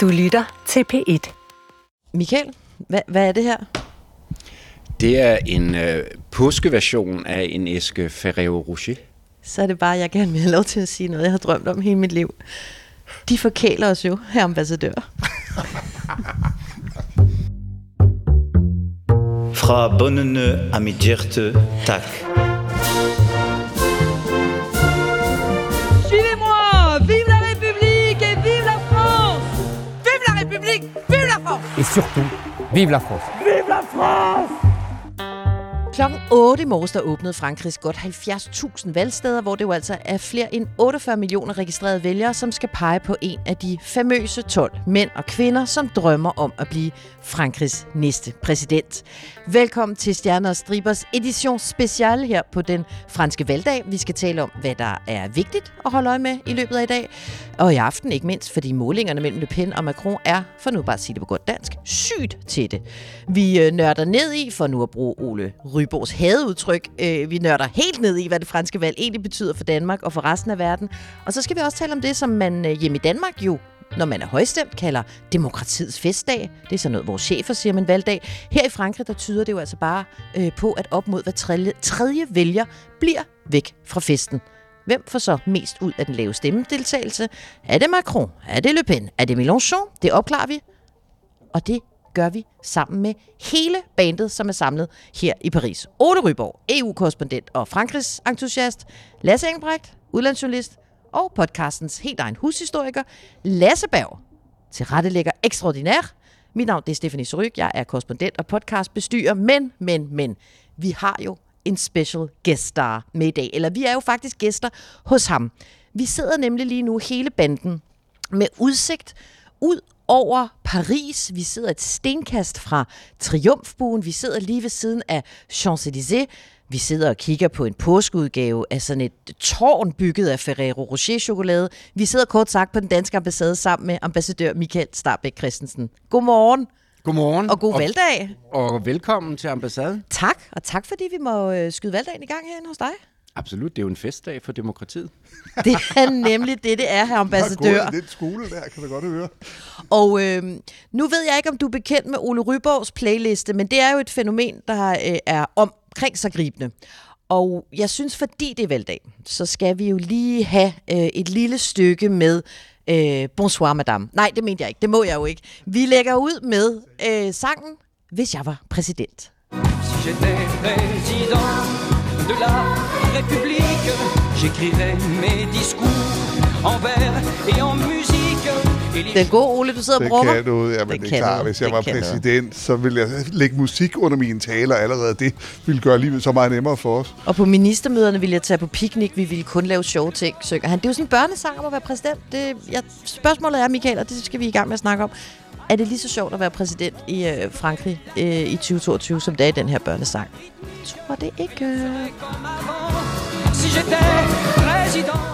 Du lytter til P1. Michael, hvad, hvad er det her? Det er en øh, påskeversion af en æske Ferrero Rocher. Så er det bare, at jeg gerne vil have lov til at sige noget, jeg har drømt om hele mit liv. De forkæler os jo, her ambassadør. Fra bundene af mit hjerte, tak. Et surtout, vive la France. Klokken 8 i morges, der åbnede Frankrigs godt 70.000 valgsteder, hvor det jo altså er flere end 48 millioner registrerede vælgere, som skal pege på en af de famøse 12 mænd og kvinder, som drømmer om at blive Frankrigs næste præsident. Velkommen til Stjerner og Stribers edition special her på den franske valgdag. Vi skal tale om, hvad der er vigtigt at holde øje med i løbet af i dag. Og i aften ikke mindst, fordi målingerne mellem Le Pen og Macron er, for nu bare at sige det på godt dansk, sygt tætte. Vi øh, nørder ned i, for nu at bruge Ole Ryborgs hadeudtryk, øh, vi nørder helt ned i, hvad det franske valg egentlig betyder for Danmark og for resten af verden. Og så skal vi også tale om det, som man øh, hjemme i Danmark jo når man er højstemt, kalder demokratiets festdag. Det er sådan noget, vores chefer siger man en valgdag. Her i Frankrig, der tyder det jo altså bare øh, på, at op mod hver tredje, tredje vælger bliver væk fra festen. Hvem får så mest ud af den lave stemmedeltagelse? Er det Macron? Er det Le Pen? Er det Mélenchon? Det opklarer vi. Og det gør vi sammen med hele bandet, som er samlet her i Paris. Ole Ryborg, EU-korrespondent og Frankrigs entusiast. Lasse Engelbrecht, udlandsjournalist og podcastens helt egen hushistoriker, Lasse Berg, tilrettelægger ekstraordinær. Mit navn det er Stephanie Suryk, jeg er korrespondent og podcastbestyrer, men, men, men, vi har jo en special guest star med i dag, eller vi er jo faktisk gæster hos ham. Vi sidder nemlig lige nu hele banden med udsigt ud over Paris. Vi sidder et stenkast fra Triumfbuen. Vi sidder lige ved siden af Champs-Élysées. Vi sidder og kigger på en påskeudgave af sådan et tårn bygget af Ferrero Rocher-chokolade. Vi sidder kort sagt på den danske ambassade sammen med ambassadør Michael Starbæk Christensen. Godmorgen Godmorgen. og god valgdag. Og velkommen til ambassaden. Tak, og tak fordi vi må øh, skyde valgdagen i gang herinde hos dig. Absolut, det er jo en festdag for demokratiet. Det er nemlig det, det er, her ambassadør. Gået i lidt skole der, kan du godt høre. Og øh, nu ved jeg ikke, om du er bekendt med Ole Ryborgs playliste, men det er jo et fænomen, der øh, er omkring sig gribende. Og jeg synes, fordi det er valgdag, så skal vi jo lige have øh, et lille stykke med øh, Bonsoir Madame. Nej, det mente jeg ikke. Det må jeg jo ikke. Vi lægger ud med øh, sangen Hvis jeg var præsident. Si j'étais président de la République, j'écrirais mes discours en vers et en musique. Den gode Ole, du sidder og Det brummer. kan noget, jamen Det det, kan er klart. Hvis jeg Det var præsident, så ville jeg lægge musik under mine taler allerede. Det ville gøre livet så meget nemmere for os. Og på ministermøderne ville jeg tage på piknik. Vi ville kun lave sjove ting, synger han. Det er jo sådan en børnesang om at være præsident. Det, jeg, spørgsmålet er, Michael, og det skal vi i gang med at snakke om. Er det lige så sjovt at være præsident i øh, Frankrig øh, i 2022, som det er i den her børnesang? Jeg tror det ikke. Comme avant. Si j'étais président.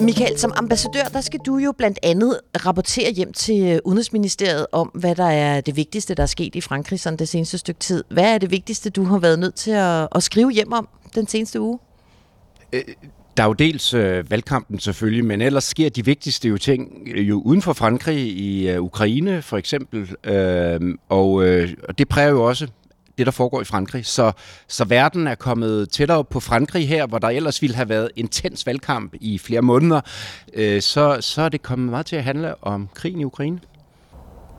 Michael, som ambassadør, der skal du jo blandt andet rapportere hjem til øh, Udenrigsministeriet om, hvad der er det vigtigste, der er sket i Frankrig sådan det seneste stykke tid. Hvad er det vigtigste, du har været nødt til at, at skrive hjem om den seneste uge? Der er jo dels øh, valgkampen selvfølgelig, men ellers sker de vigtigste jo ting øh, jo uden for Frankrig, i øh, Ukraine for eksempel, øh, og, øh, og det præger jo også det, der foregår i Frankrig. Så, så verden er kommet tættere på Frankrig her, hvor der ellers ville have været intens valgkamp i flere måneder, øh, så, så er det kommet meget til at handle om krigen i Ukraine.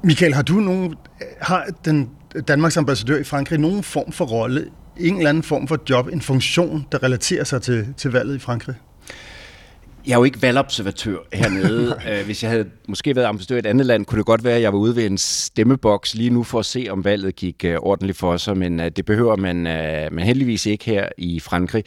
Michael, har du nogen, har den Danmarks ambassadør i Frankrig nogen form for rolle, en eller anden form for job, en funktion, der relaterer sig til, til valget i Frankrig? Jeg er jo ikke valgobservatør hernede. Øh, Hvis jeg havde måske været ambassadør i et andet land, kunne det godt være, at jeg var ude ved en stemmeboks lige nu for at se, om valget gik øh, ordentligt for sig, men øh, det behøver man, man heldigvis ikke her i Frankrig.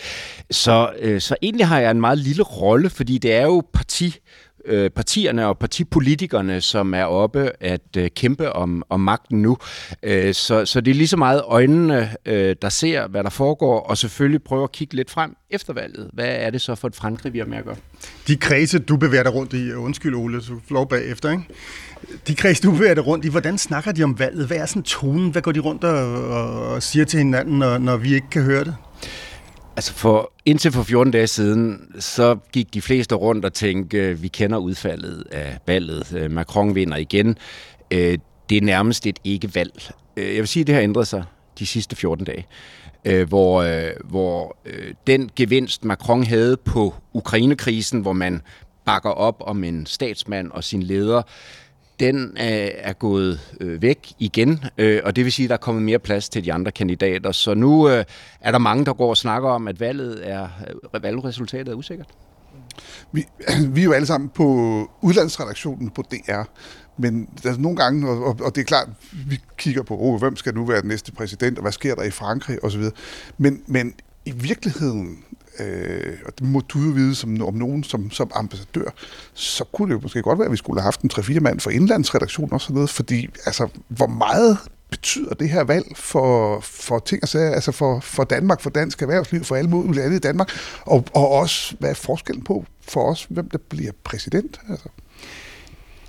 Så, så egentlig har jeg en meget lille rolle, fordi det er jo parti øh, partierne og partipolitikerne, som er oppe at øh, kæmpe om, om magten nu. Øh, så, så det er lige så meget øjnene, øh, der ser, hvad der foregår, og selvfølgelig prøver at kigge lidt frem efter valget. Hvad er det så for et Frankrig, vi har med at gøre? De kredse, du bevæger dig rundt i, øh, undskyld Ole, du får lov bagefter, ikke? De kreds, du bevæger dig rundt i, hvordan snakker de om valget? Hvad er sådan tonen? Hvad går de rundt og, og, og siger til hinanden, når, når vi ikke kan høre det? Altså for, indtil for 14 dage siden, så gik de fleste rundt og tænkte, øh, vi kender udfaldet af valget. Øh, Macron vinder igen. Øh, det er nærmest et ikke-valg. Jeg vil sige, at det har ændret sig de sidste 14 dage. Hvor, hvor den gevinst, Macron havde på Ukrainekrisen, hvor man bakker op om en statsmand og sin leder, den øh, er gået øh, væk igen, øh, og det vil sige, at der er kommet mere plads til de andre kandidater. Så nu øh, er der mange, der går og snakker om, at valget er, øh, valgresultatet er usikkert. Vi, vi er jo alle sammen på udlandsredaktionen på DR, men der er nogle gange, og, og det er klart, vi kigger på, oh, hvem skal nu være den næste præsident, og hvad sker der i Frankrig osv. Men, men i virkeligheden øh, og det må du jo vide som, om nogen som, som ambassadør, så kunne det jo måske godt være, at vi skulle have haft en 3-4 mand for indlandsredaktion og sådan noget, fordi altså, hvor meget betyder det her valg for, for ting og sager, altså for, for Danmark, for dansk erhvervsliv, for alle mulige lande i Danmark, og, og også, hvad er forskellen på for os, hvem der bliver præsident? Altså.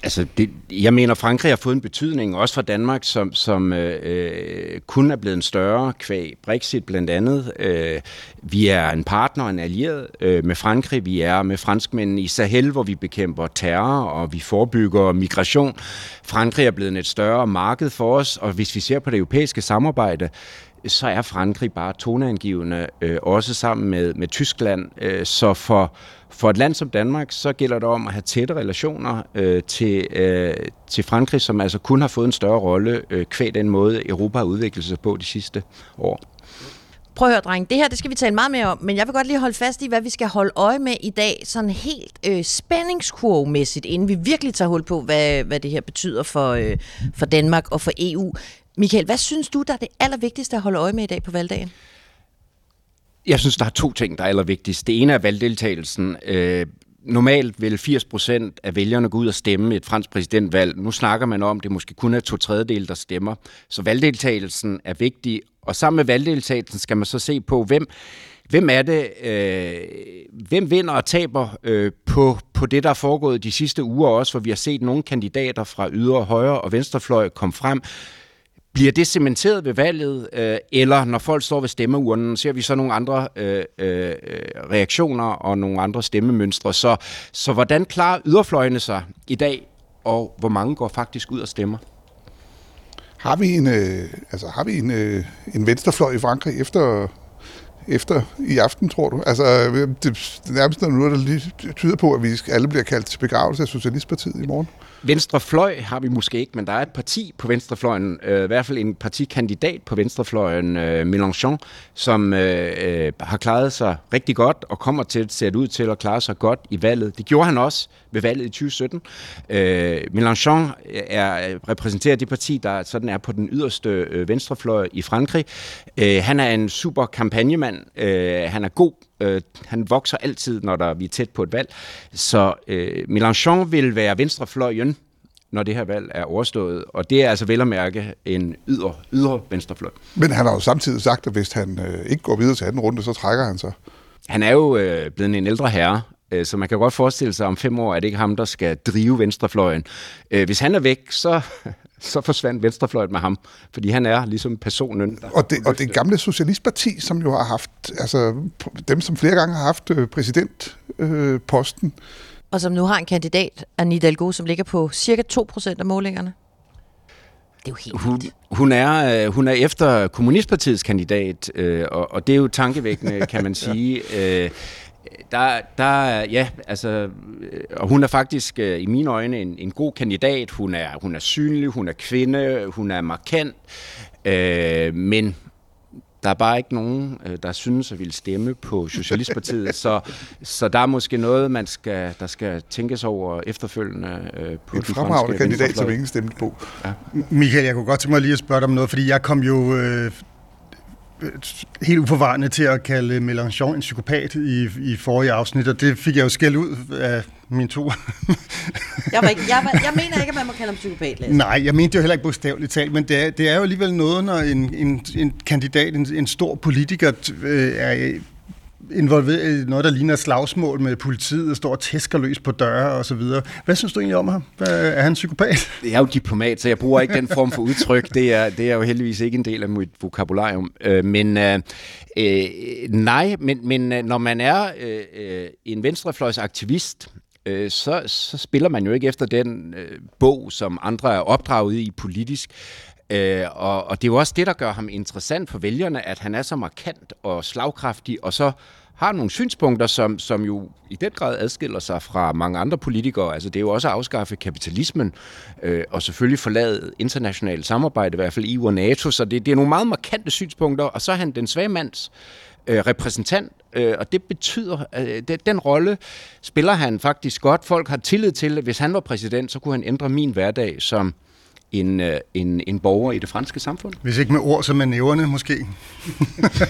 Altså, det, jeg mener, Frankrig har fået en betydning, også for Danmark, som, som øh, øh, kun er blevet en større kvæg Brexit blandt andet. Øh, vi er en partner, en allieret øh, med Frankrig. Vi er med franskmændene i Sahel, hvor vi bekæmper terror, og vi forebygger migration. Frankrig er blevet et større marked for os, og hvis vi ser på det europæiske samarbejde, så er Frankrig bare toneangivende, øh, også sammen med, med Tyskland. Øh, så for for et land som Danmark, så gælder det om at have tætte relationer øh, til, øh, til Frankrig, som altså kun har fået en større rolle øh, kvæg den måde, Europa har udviklet sig på de sidste år. Prøv at høre, dreng. Det her det skal vi tale meget mere om, men jeg vil godt lige holde fast i, hvad vi skal holde øje med i dag, sådan helt øh, spændingskurvemæssigt, inden vi virkelig tager hul på, hvad, hvad det her betyder for, øh, for Danmark og for EU. Michael, hvad synes du, der er det allervigtigste at holde øje med i dag på valgdagen? Jeg synes, der er to ting, der er allervigtigst. Det ene er valgdeltagelsen. Øh, normalt vil 80 procent af vælgerne gå ud og stemme et fransk præsidentvalg. Nu snakker man om, at det måske kun er to tredjedel, der stemmer. Så valgdeltagelsen er vigtig. Og sammen med valgdeltagelsen skal man så se på, hvem, hvem er det, øh, hvem vinder og taber øh, på, på det, der er foregået de sidste uger også, hvor vi har set nogle kandidater fra ydre, højre og venstrefløj komme frem, bliver det cementeret ved valget, øh, eller når folk står ved stemmeurnen, ser vi så nogle andre øh, øh, reaktioner og nogle andre stemmemønstre. Så, så hvordan klarer yderfløjene sig i dag, og hvor mange går faktisk ud og stemmer? Har vi en, øh, altså, har vi en, øh, en venstrefløj i Frankrig efter, efter i aften, tror du? Altså, øh, det, det er nærmest noget, der lige tyder på, at vi alle bliver kaldt til begravelse af Socialistpartiet i morgen. Venstrefløj har vi måske ikke, men der er et parti på venstrefløjen, øh, i hvert fald en partikandidat på venstrefløjen, øh, Mélenchon, som øh, øh, har klaret sig rigtig godt og kommer til at se ud til at klare sig godt i valget. Det gjorde han også ved valget i 2017. Øh, Mélenchon er, repræsenterer det parti, der sådan er på den yderste øh, venstrefløj i Frankrig. Øh, han er en super kampagnemand. Øh, han er god Øh, han vokser altid, når der, vi er tæt på et valg. Så øh, Mélenchon vil være venstrefløjen, når det her valg er overstået. Og det er altså vel at mærke en yder, yder venstrefløj. Men han har jo samtidig sagt, at hvis han øh, ikke går videre til anden runde, så trækker han sig. Han er jo øh, blevet en ældre herre, øh, så man kan godt forestille sig, om fem år er det ikke ham, der skal drive venstrefløjen. Øh, hvis han er væk, så, så forsvandt venstrefløjen med ham, fordi han er ligesom personen. Der og, det, og det gamle Socialistparti, som jo har haft, altså dem, som flere gange har haft øh, præsidentposten. Øh, og som nu har en kandidat, Anne Hidalgo, som ligger på cirka 2% af målingerne. Det er jo helt hun, hun, er, øh, hun er efter Kommunistpartiets kandidat, øh, og, og det er jo tankevækkende, kan man sige. Øh, der, der, ja, altså, og hun er faktisk øh, i mine øjne en, en god kandidat. Hun er, hun er synlig, hun er kvinde, hun er markant, øh, men der er bare ikke nogen, øh, der synes at ville stemme på Socialistpartiet, så, så der er måske noget, man skal, der skal tænkes over efterfølgende øh, på en fremragende kandidat, som ingen stemte på. Ja. Michael, jeg kunne godt tænke mig lige at spørge dig om noget, fordi jeg kom jo øh, helt uforvarende til at kalde Mélenchon en psykopat i, i forrige afsnit, og det fik jeg jo skæld ud af mine to. jeg, var ikke, jeg, var, jeg mener ikke, at man må kalde ham psykopat, Lasse. Nej, jeg mente jo heller ikke bogstaveligt talt, men det er, det er jo alligevel noget, når en, en, en kandidat, en, en stor politiker, øh, er involveret i noget, der ligner slagsmål med politiet, og står og tæsker løs på døre og så videre. Hvad synes du egentlig om ham? Hvad, er han psykopat? Jeg er jo diplomat, så jeg bruger ikke den form for udtryk. Det er, det er jo heldigvis ikke en del af mit vokabularium. Øh, men øh, øh, nej, men, men øh, når man er øh, øh, en venstrefløjsaktivist, øh, så, så spiller man jo ikke efter den øh, bog, som andre er opdraget i politisk. Øh, og, og det er jo også det, der gør ham interessant for vælgerne, at han er så markant og slagkraftig, og så har nogle synspunkter, som, som jo i den grad adskiller sig fra mange andre politikere. Altså det er jo også at afskaffe kapitalismen, øh, og selvfølgelig forlade internationalt samarbejde, i hvert fald EU og NATO, så det, det er nogle meget markante synspunkter, og så er han den svage mands øh, repræsentant, øh, og det betyder, øh, det, den rolle spiller han faktisk godt. Folk har tillid til, at hvis han var præsident, så kunne han ændre min hverdag som øh, en, en borger i det franske samfund. Hvis ikke med ord, så med næverne måske.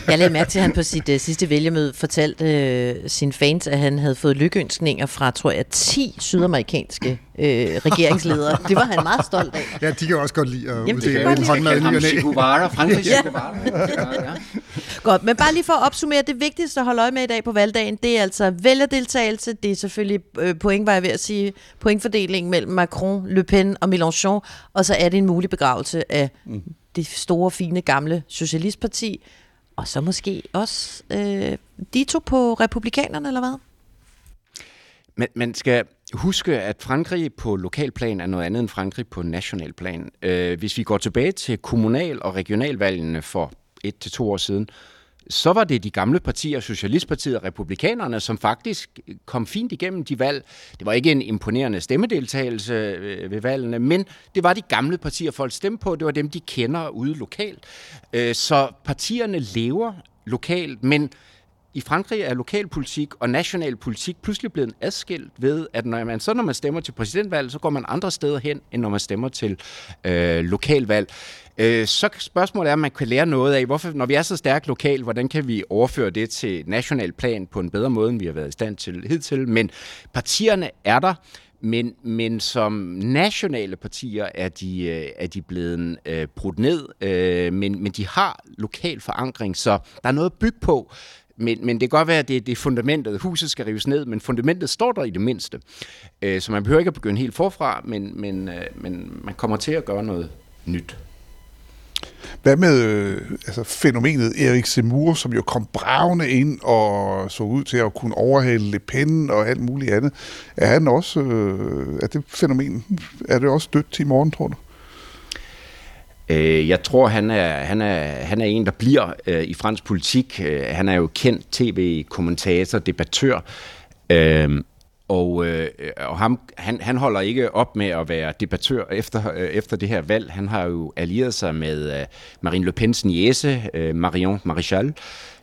Jeg lagde mærke til, at han på sit uh, sidste vælgermøde fortalte uh, sine fans, at han havde fået lykkeønskninger fra, tror jeg, 10 sydamerikanske uh, regeringsledere. Det var han meget stolt af. Ja, de kan også godt lide at Jamen, de uddele en håndmad i. Che Guevara, Frankrig. Ja, ja. Godt, men bare lige for at opsummere, det vigtigste at holde øje med i dag på valgdagen, det er altså vælgerdeltagelse, det er selvfølgelig øh, point, var jeg ved at sige, pointfordelingen mellem Macron, Le Pen og Mélenchon, og så er det en mulig begravelse af mm. det store, fine, gamle socialistparti, og så måske også øh, de to på republikanerne, eller hvad? Men man skal huske, at Frankrig på lokalplan er noget andet end Frankrig på nationalplan. Øh, hvis vi går tilbage til kommunal- og regionalvalgene for et til to år siden, så var det de gamle partier, Socialistpartiet og Republikanerne, som faktisk kom fint igennem de valg. Det var ikke en imponerende stemmedeltagelse øh, ved valgene, men det var de gamle partier, folk stemte på. Det var dem, de kender ude lokalt. Øh, så partierne lever lokalt, men i Frankrig er lokalpolitik og nationalpolitik pludselig blevet adskilt ved, at når man så når man stemmer til præsidentvalg, så går man andre steder hen, end når man stemmer til øh, lokalvalg. Øh, så spørgsmålet er, om man kan lære noget af, hvorfor, når vi er så stærkt lokalt, hvordan kan vi overføre det til national plan på en bedre måde, end vi har været i stand til hidtil. Men partierne er der, men, men som nationale partier er de, øh, er de blevet øh, brudt ned, øh, men, men de har lokal forankring, så der er noget at bygge på. Men, men det kan godt være, at det, det er fundamentet. Huset skal rives ned, men fundamentet står der i det mindste. Øh, så man behøver ikke at begynde helt forfra, men, men, øh, men man kommer til at gøre noget nyt. Hvad med øh, altså, fænomenet Erik Zemmour, som jo kom bravende ind og så ud til at kunne overhale Le Pen og alt muligt andet. Er han også, øh, er det fænomen, er det også dødt til i morgen, tror du? Øh, jeg tror, han er, han er, han er en, der bliver øh, i fransk politik. Øh, han er jo kendt tv-kommentator, debattør. Øh, og, øh, og ham, han, han holder ikke op med at være debattør efter, øh, efter det her valg. Han har jo allieret sig med øh, Marine Le Pens niece, øh, Marion Maréchal,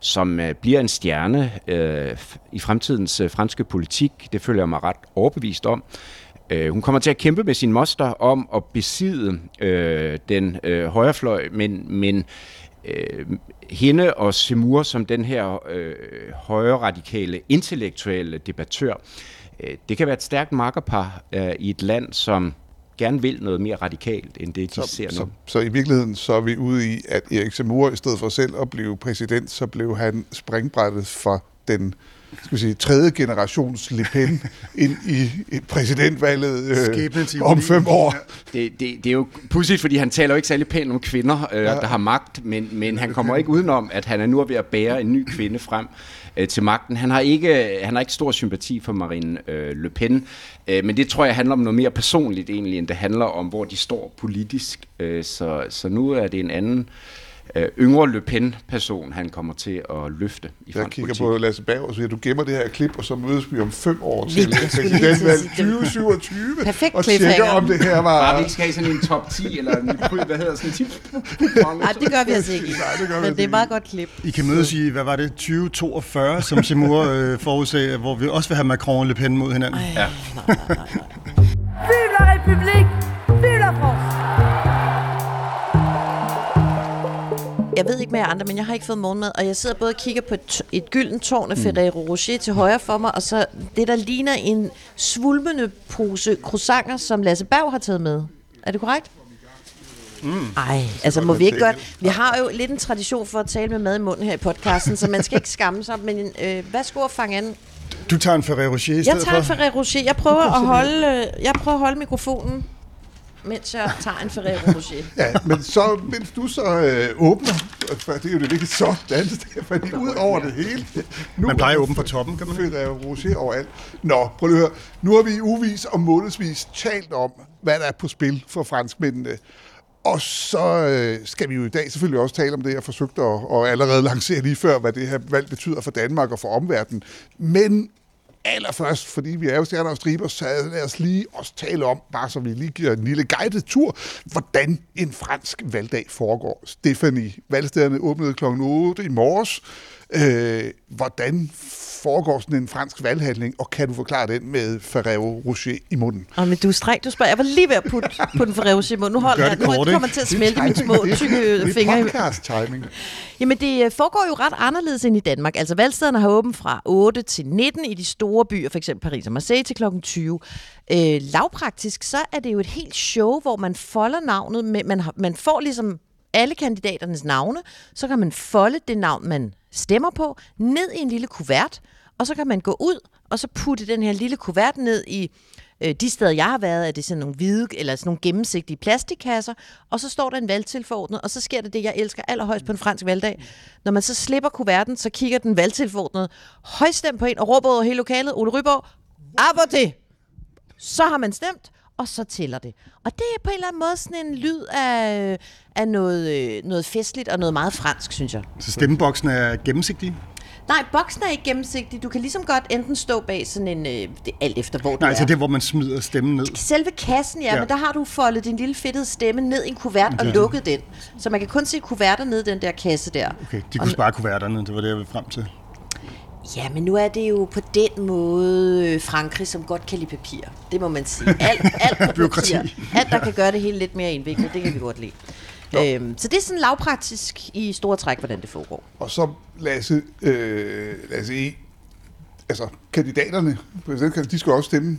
som øh, bliver en stjerne øh, i fremtidens øh, franske politik. Det føler jeg mig ret overbevist om. Øh, hun kommer til at kæmpe med sin moster om at besidde øh, den øh, højrefløj, men, men øh, hende og Semur som den her øh, højre radikale intellektuelle debattør, øh, det kan være et stærkt makkerpar øh, i et land, som gerne vil noget mere radikalt, end det de Så, ser så, nu. så i virkeligheden så er vi ude i, at Erik Zemmour, i stedet for selv at blive præsident, så blev han springbrættet for den skal vi sige, tredje generations Le Pen ind i præsidentvalget øh, om fem år. Det, det, det er jo pudsigt, fordi han taler jo ikke særlig pænt om kvinder, øh, ja. der har magt, men, men han kommer ikke udenom, at han er nu ved at bære en ny kvinde frem øh, til magten. Han har ikke, han har ikke stor sympati for Marine øh, Le Pen, øh, men det tror jeg handler om noget mere personligt egentlig, end det handler om, hvor de står politisk. Øh, så, så nu er det en anden øh, yngre Le Pen-person, han kommer til at løfte i Jeg kigger politik. på Lasse Berg og siger, du gemmer det her klip, og så mødes vi om fem år til præsidentvalg sige det. 2027, Perfekt og tjekker, om det her Bare vi var... ikke skal have sådan en top 10, eller en, hvad hedder sådan en tips. Nej, det gør vi altså ikke. Nej, det gør Men altså det er meget godt klip. I kan mødes i, hvad var det, 2042, som Zemmour øh, forudsagde, hvor vi også vil have Macron og Le Pen mod hinanden. Ja. Vive la République Vive la Jeg ved ikke med jer andre, men jeg har ikke fået morgenmad, og jeg sidder både og kigger på et, et gyldent tårn af Ferrero Rocher til højre for mig, og så det, der ligner en svulmende pose croissanter, som Lasse Berg har taget med. Er det korrekt? Ej, altså må vi ikke godt... Vi har jo lidt en tradition for at tale med mad i munden her i podcasten, så man skal ikke skamme sig. Men øh, værsgo at fange an. Du tager en Ferrero Rocher i Jeg stedet tager en? Ferrero Rocher. Jeg prøver at holde, øh, jeg prøver at holde mikrofonen, mens jeg tager en Ferrero Rocher. Ja, men så, mens du så øh, åbner, for det er jo det vigtige sådan, fordi ud over det hele. Nu Man plejer er at åbne på toppen, kan man? Ferrero Rocher overalt. Nå, prøv lige at høre. Nu har vi uvis og månedsvis talt om, hvad der er på spil for franskmændene. Og så øh, skal vi jo i dag selvfølgelig også tale om det, jeg forsøgte at, og allerede lancere lige før, hvad det her valg betyder for Danmark og for omverdenen. Men allerførst, fordi vi er jo stjerner og striber, så lad os lige også tale om, bare så vi lige giver en lille guided tur, hvordan en fransk valgdag foregår. Stephanie, valgstederne åbnede kl. 8 i morges. Øh, hvordan foregår sådan en fransk valghandling, og kan du forklare den med Ferrero Rocher i munden? Og men du er streng, du spørger. Jeg var lige ved at putte på den Ferrero Rocher i munden. Nu holder jeg, det nu kort, kommer ikke? til at smelte mine små Det er- tykke det er fingre. i- podcast timing. Jamen, det øh, foregår jo ret anderledes end i Danmark. Altså, valgstederne har åbent fra 8 til 19 i de store byer, f.eks. Paris og Marseille, til kl. 20. Øh, lavpraktisk, så er det jo et helt show, hvor man folder navnet. Med, man, har, man får ligesom alle kandidaternes navne, så kan man folde det navn, man stemmer på, ned i en lille kuvert, og så kan man gå ud og så putte den her lille kuvert ned i øh, de steder, jeg har været, er det sådan nogle hvide, eller sådan nogle gennemsigtige plastikkasser, og så står der en valgtilforordnet, og så sker det det, jeg elsker allerhøjst på en fransk valgdag. Når man så slipper kuverten, så kigger den valgtilforordnede højstemt på en og råber over hele lokalet, Ole Ryborg, aborte! Så har man stemt, og så tæller det. Og det er på en eller anden måde sådan en lyd af, af noget, øh, noget festligt og noget meget fransk, synes jeg. Så stemmeboksen er gennemsigtig? Nej, boksen er ikke gennemsigtig. Du kan ligesom godt enten stå bag sådan en... Øh, det er alt efter, hvor du Nej, er. altså det, hvor man smider stemmen ned. Selve kassen, ja, ja, men der har du foldet din lille fedtede stemme ned i en kuvert og lukket den. Så man kan kun se kuverter ned i den der kasse der. Okay, de kunne spare kuverterne, det var det, jeg ville frem til. Ja, men nu er det jo på den måde øh, Frankrig, som godt kan lide papir. Det må man sige. Alt, alt på Bureaukrati. papir. Alt, der kan gøre det hele lidt mere indviklet, det kan vi godt lide. Øhm, så det er sådan lavpraktisk i store træk, hvordan det foregår. Og så Lasse, øh, Lasse E. Altså, kandidaterne, præsidentkandidaterne, de skal også stemme.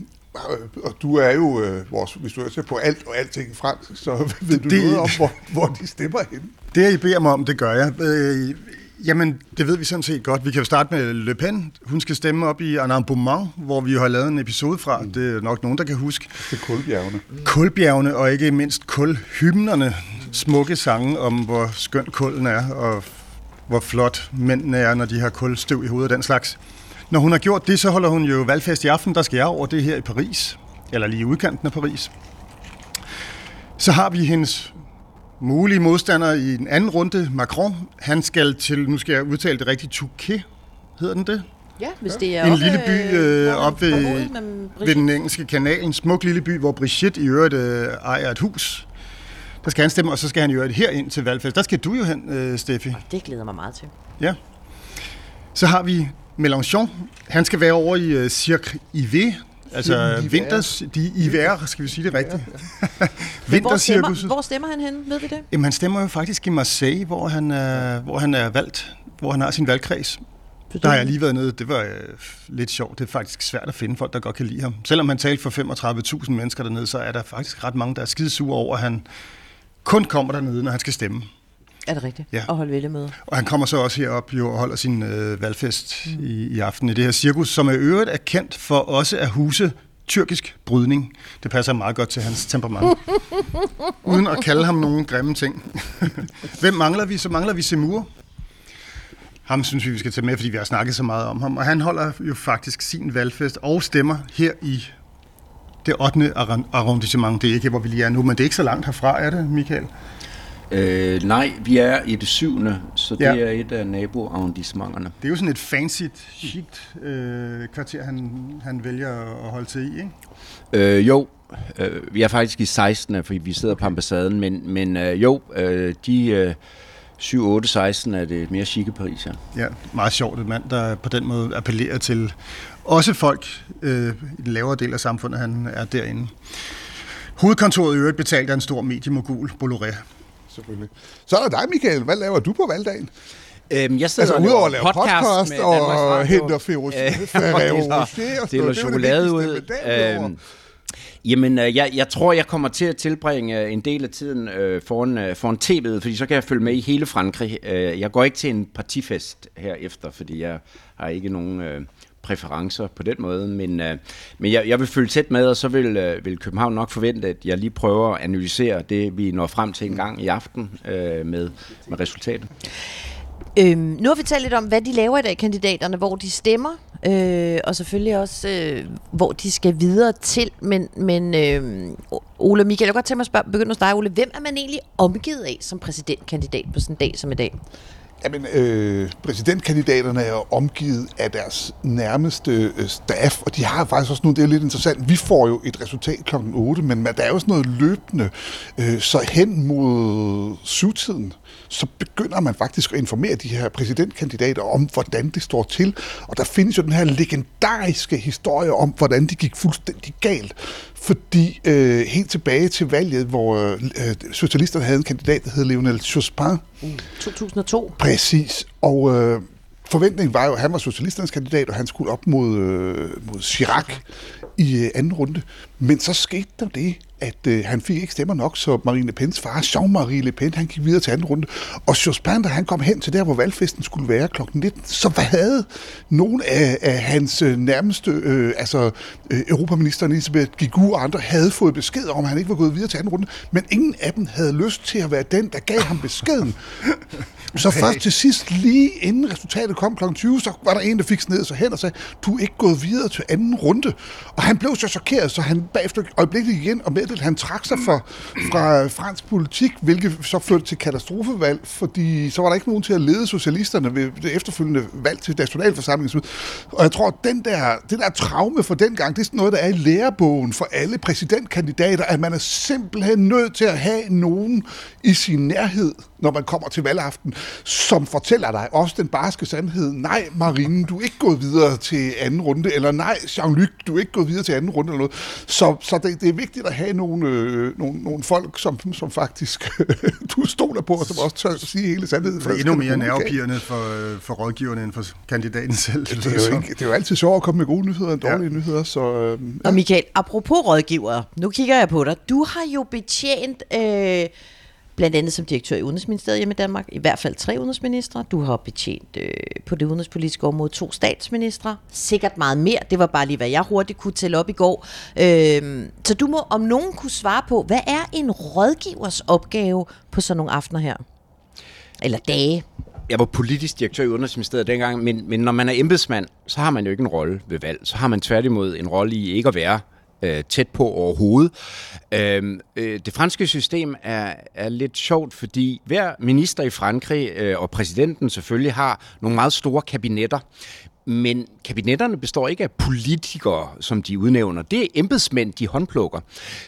Øh, Og du er jo øh, vores, hvis du er på alt og alting fransk, så ved du Det- noget om, hvor, hvor de stemmer hen. Det, I beder mig om, det gør jeg. Jamen, det ved vi sådan set godt. Vi kan jo starte med Le Pen. Hun skal stemme op i Annaboument, hvor vi jo har lavet en episode fra. Det er nok nogen, der kan huske. Det er kulbjergene. Kulbjergene, og ikke mindst kulhymnerne. Smukke sange om, hvor skøn kulden er, og hvor flot mændene er, når de har kulstøv i hovedet og den slags. Når hun har gjort det, så holder hun jo valgfest i aften. Der skal jeg over det her i Paris, eller lige i udkanten af Paris. Så har vi hendes mulige modstander i den anden runde, Macron. Han skal til, nu skal jeg udtale det rigtigt, Touquet, hedder den det? Ja, hvis det er En oppe, lille by øh, man op ved, ved den engelske kanal. En smuk lille by, hvor Brigitte i øvrigt øh, ejer et hus. Der skal han stemme, og så skal han i øvrigt herind til valgfest. Der skal du jo hen, øh, Steffi. Det glæder mig meget til. Ja. Så har vi Mélenchon. Han skal være over i øh, Cirque Ivé, altså vinters, de Iver, skal vi sige det rigtigt? Men hvor, stemmer, hvor stemmer han hen? Ved vi det? Jamen, han stemmer jo faktisk i Marseille, hvor han er, hvor han er valgt, hvor han har sin valgkreds. Der har jeg lige været nede. Det var øh, lidt sjovt. Det er faktisk svært at finde folk, der godt kan lide ham. Selvom han talte for 35.000 mennesker dernede, så er der faktisk ret mange, der er skide sure over, at han kun kommer dernede, når han skal stemme. Er det rigtigt? Ja. Og holde vælgemøder. Og han kommer så også herop jo, og holder sin øh, valgfest mm. i, i aften i det her cirkus, som er øvrigt er kendt for også at huse tyrkisk brydning. Det passer meget godt til hans temperament. Uden at kalde ham nogen grimme ting. Hvem mangler vi? Så mangler vi Semur. Ham synes vi, vi skal tage med, fordi vi har snakket så meget om ham. Og han holder jo faktisk sin valgfest og stemmer her i det 8. arron- arrondissement. Det er ikke, hvor vi lige er nu, men det er ikke så langt herfra, er det, Michael? Øh, nej, vi er i det syvende, så det Ja. er et af naboarrondissementerne. Det er jo sådan et fancy, chic øh, kvarter, han, han vælger at holde til i, ikke? Øh, jo, øh, vi er faktisk i 16, fordi vi sidder okay. på ambassaden, men, men øh, jo, øh, de øh, 7, 8, 16 er det mere chique Paris, ja. Meget sjovt. En mand, der på den måde appellerer til også folk øh, i den lavere del af samfundet, han er derinde. Hovedkontoret i øvrigt betalt af en stor mediemogul, Bolloré. Selvfølgelig. Så er der dig, Michael. Hvad laver du på valgdagen? Øhm, jeg sidder Altså og udover at lave podcast, med Danmarks og henter Ferrero Øh, Rocher og deler er chokolade ud. med Øhm, Jamen, øh, jeg, jeg tror, jeg kommer til at tilbringe øh, en del af tiden øh, foran, øh, foran tv'et, fordi så kan jeg følge med i hele Frankrig. Øh, jeg går ikke til en partifest herefter, fordi jeg har ikke nogen øh, præferencer på den måde, men, øh, men jeg, jeg vil følge tæt med, og så vil, øh, vil København nok forvente, at jeg lige prøver at analysere det, vi når frem til en gang i aften øh, med, med resultatet. Øhm, nu har vi talt lidt om, hvad de laver i dag, kandidaterne, hvor de stemmer, øh, og selvfølgelig også, øh, hvor de skal videre til. Men, men øh, Ole Michael, jeg kan godt tænke mig at spørge, begynde hos dig, Ole. Hvem er man egentlig omgivet af som præsidentkandidat på sådan en dag som i dag? Jamen, øh, præsidentkandidaterne er omgivet af deres nærmeste øh, staff, og de har faktisk også nu, det er lidt interessant, vi får jo et resultat kl. 8, men der er jo sådan noget løbende, øh, så hen mod syvtiden, så begynder man faktisk at informere de her præsidentkandidater om, hvordan det står til. Og der findes jo den her legendariske historie om, hvordan det gik fuldstændig galt. Fordi øh, helt tilbage til valget, hvor øh, socialisterne havde en kandidat, der hed Lionel Jospin. Mm. 2002. Præcis. Og øh, forventningen var jo, at han var socialisternes kandidat, og han skulle op mod, øh, mod Chirac i øh, anden runde. Men så skete der det, at øh, han fik ikke stemmer nok, så Marine Le Pens far, Jean-Marie Le Pen, han gik videre til anden runde. Og Jospin, da han kom hen til der, hvor valgfesten skulle være kl. 19, så havde nogle af, af hans øh, nærmeste, øh, altså øh, europaministeren Elisabeth Gigu og andre, havde fået besked om, at han ikke var gået videre til anden runde. Men ingen af dem havde lyst til at være den, der gav ham beskeden. Så først til sidst, lige inden resultatet kom kl. 20, så var der en, der fik ned så hen og sagde, du er ikke gået videre til anden runde. Og han blev så chokeret, så han bagefter øjeblikkeligt igen og meddelte, at han trak sig fra, fra fransk politik, hvilket så førte til katastrofevalg, fordi så var der ikke nogen til at lede socialisterne ved det efterfølgende valg til nationalforsamlingen. Og jeg tror, at den der, det der traume for den gang, det er sådan noget, der er i lærebogen for alle præsidentkandidater, at man er simpelthen nødt til at have nogen i sin nærhed, når man kommer til valgaften, som fortæller dig også den barske sandhed. Nej, Marine, du er ikke gået videre til anden runde, eller nej, Jean-Luc, du er ikke gået videre til anden runde, eller noget. Så, så det, det er vigtigt at have nogle, øh, nogle, nogle folk, som, som faktisk du stoler på, og som også tør at sige hele sandheden. For endnu mere nervepirrende for, øh, for rådgiverne end for kandidaten selv. Det, det, er jo ikke, det er jo altid sjovt at komme med gode nyheder end dårlige ja. nyheder. Så, øh, ja. Og Michael, apropos rådgivere, nu kigger jeg på dig. Du har jo betjent... Øh, blandt andet som direktør i Udenrigsministeriet hjemme i Danmark, i hvert fald tre udenrigsministre. Du har betjent øh, på det udenrigspolitiske område to statsministre. Sikkert meget mere. Det var bare lige, hvad jeg hurtigt kunne tælle op i går. Øh, så du må om nogen kunne svare på, hvad er en rådgivers opgave på sådan nogle aftener her? Eller dage? jeg var politisk direktør i Udenrigsministeriet dengang, men, men når man er embedsmand, så har man jo ikke en rolle ved valg. Så har man tværtimod en rolle i ikke at være øh, tæt på overhovedet. Øh, øh, det franske system er, er lidt sjovt, fordi hver minister i Frankrig, øh, og præsidenten selvfølgelig, har nogle meget store kabinetter. Men kabinetterne består ikke af politikere, som de udnævner. Det er embedsmænd, de håndplukker.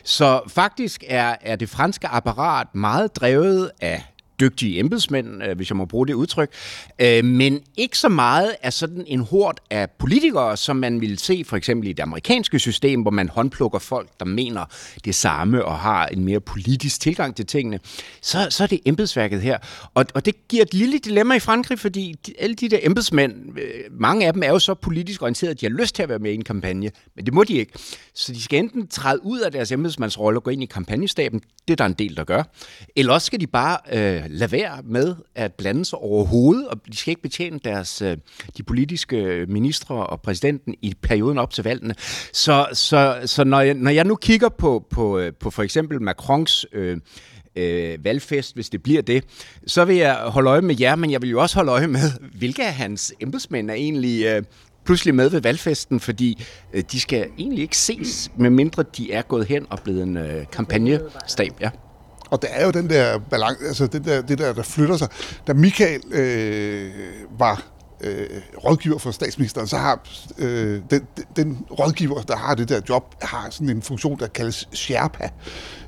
Så faktisk er, er det franske apparat meget drevet af dygtige embedsmænd, øh, hvis jeg må bruge det udtryk, øh, men ikke så meget af sådan en hord af politikere, som man ville se for eksempel i det amerikanske system, hvor man håndplukker folk, der mener det samme og har en mere politisk tilgang til tingene. Så, så er det embedsværket her. Og, og det giver et lille dilemma i Frankrig, fordi de, alle de der embedsmænd, øh, mange af dem er jo så politisk orienteret, at de har lyst til at være med i en kampagne, men det må de ikke. Så de skal enten træde ud af deres embedsmandsrolle og gå ind i kampagnestaben, det er der en del, der gør, eller også skal de bare øh, lade være med at blande sig overhovedet, og de skal ikke betjene deres, øh, de politiske ministre og præsidenten i perioden op til valgene. Så, så, så når, jeg, når jeg nu kigger på, på, øh, på for eksempel Macrons øh, øh, valgfest, hvis det bliver det, så vil jeg holde øje med jer, men jeg vil jo også holde øje med, hvilke af hans embedsmænd er egentlig øh, pludselig med ved valgfesten, fordi øh, de skal egentlig ikke ses, medmindre de er gået hen og blevet en øh, kampagnestab. Ja. Og der er jo den der balance, altså det der, det der, der flytter sig. Da Michael øh, var øh, rådgiver for statsministeren, så har øh, den, den rådgiver, der har det der job, har sådan en funktion, der kaldes Sherpa.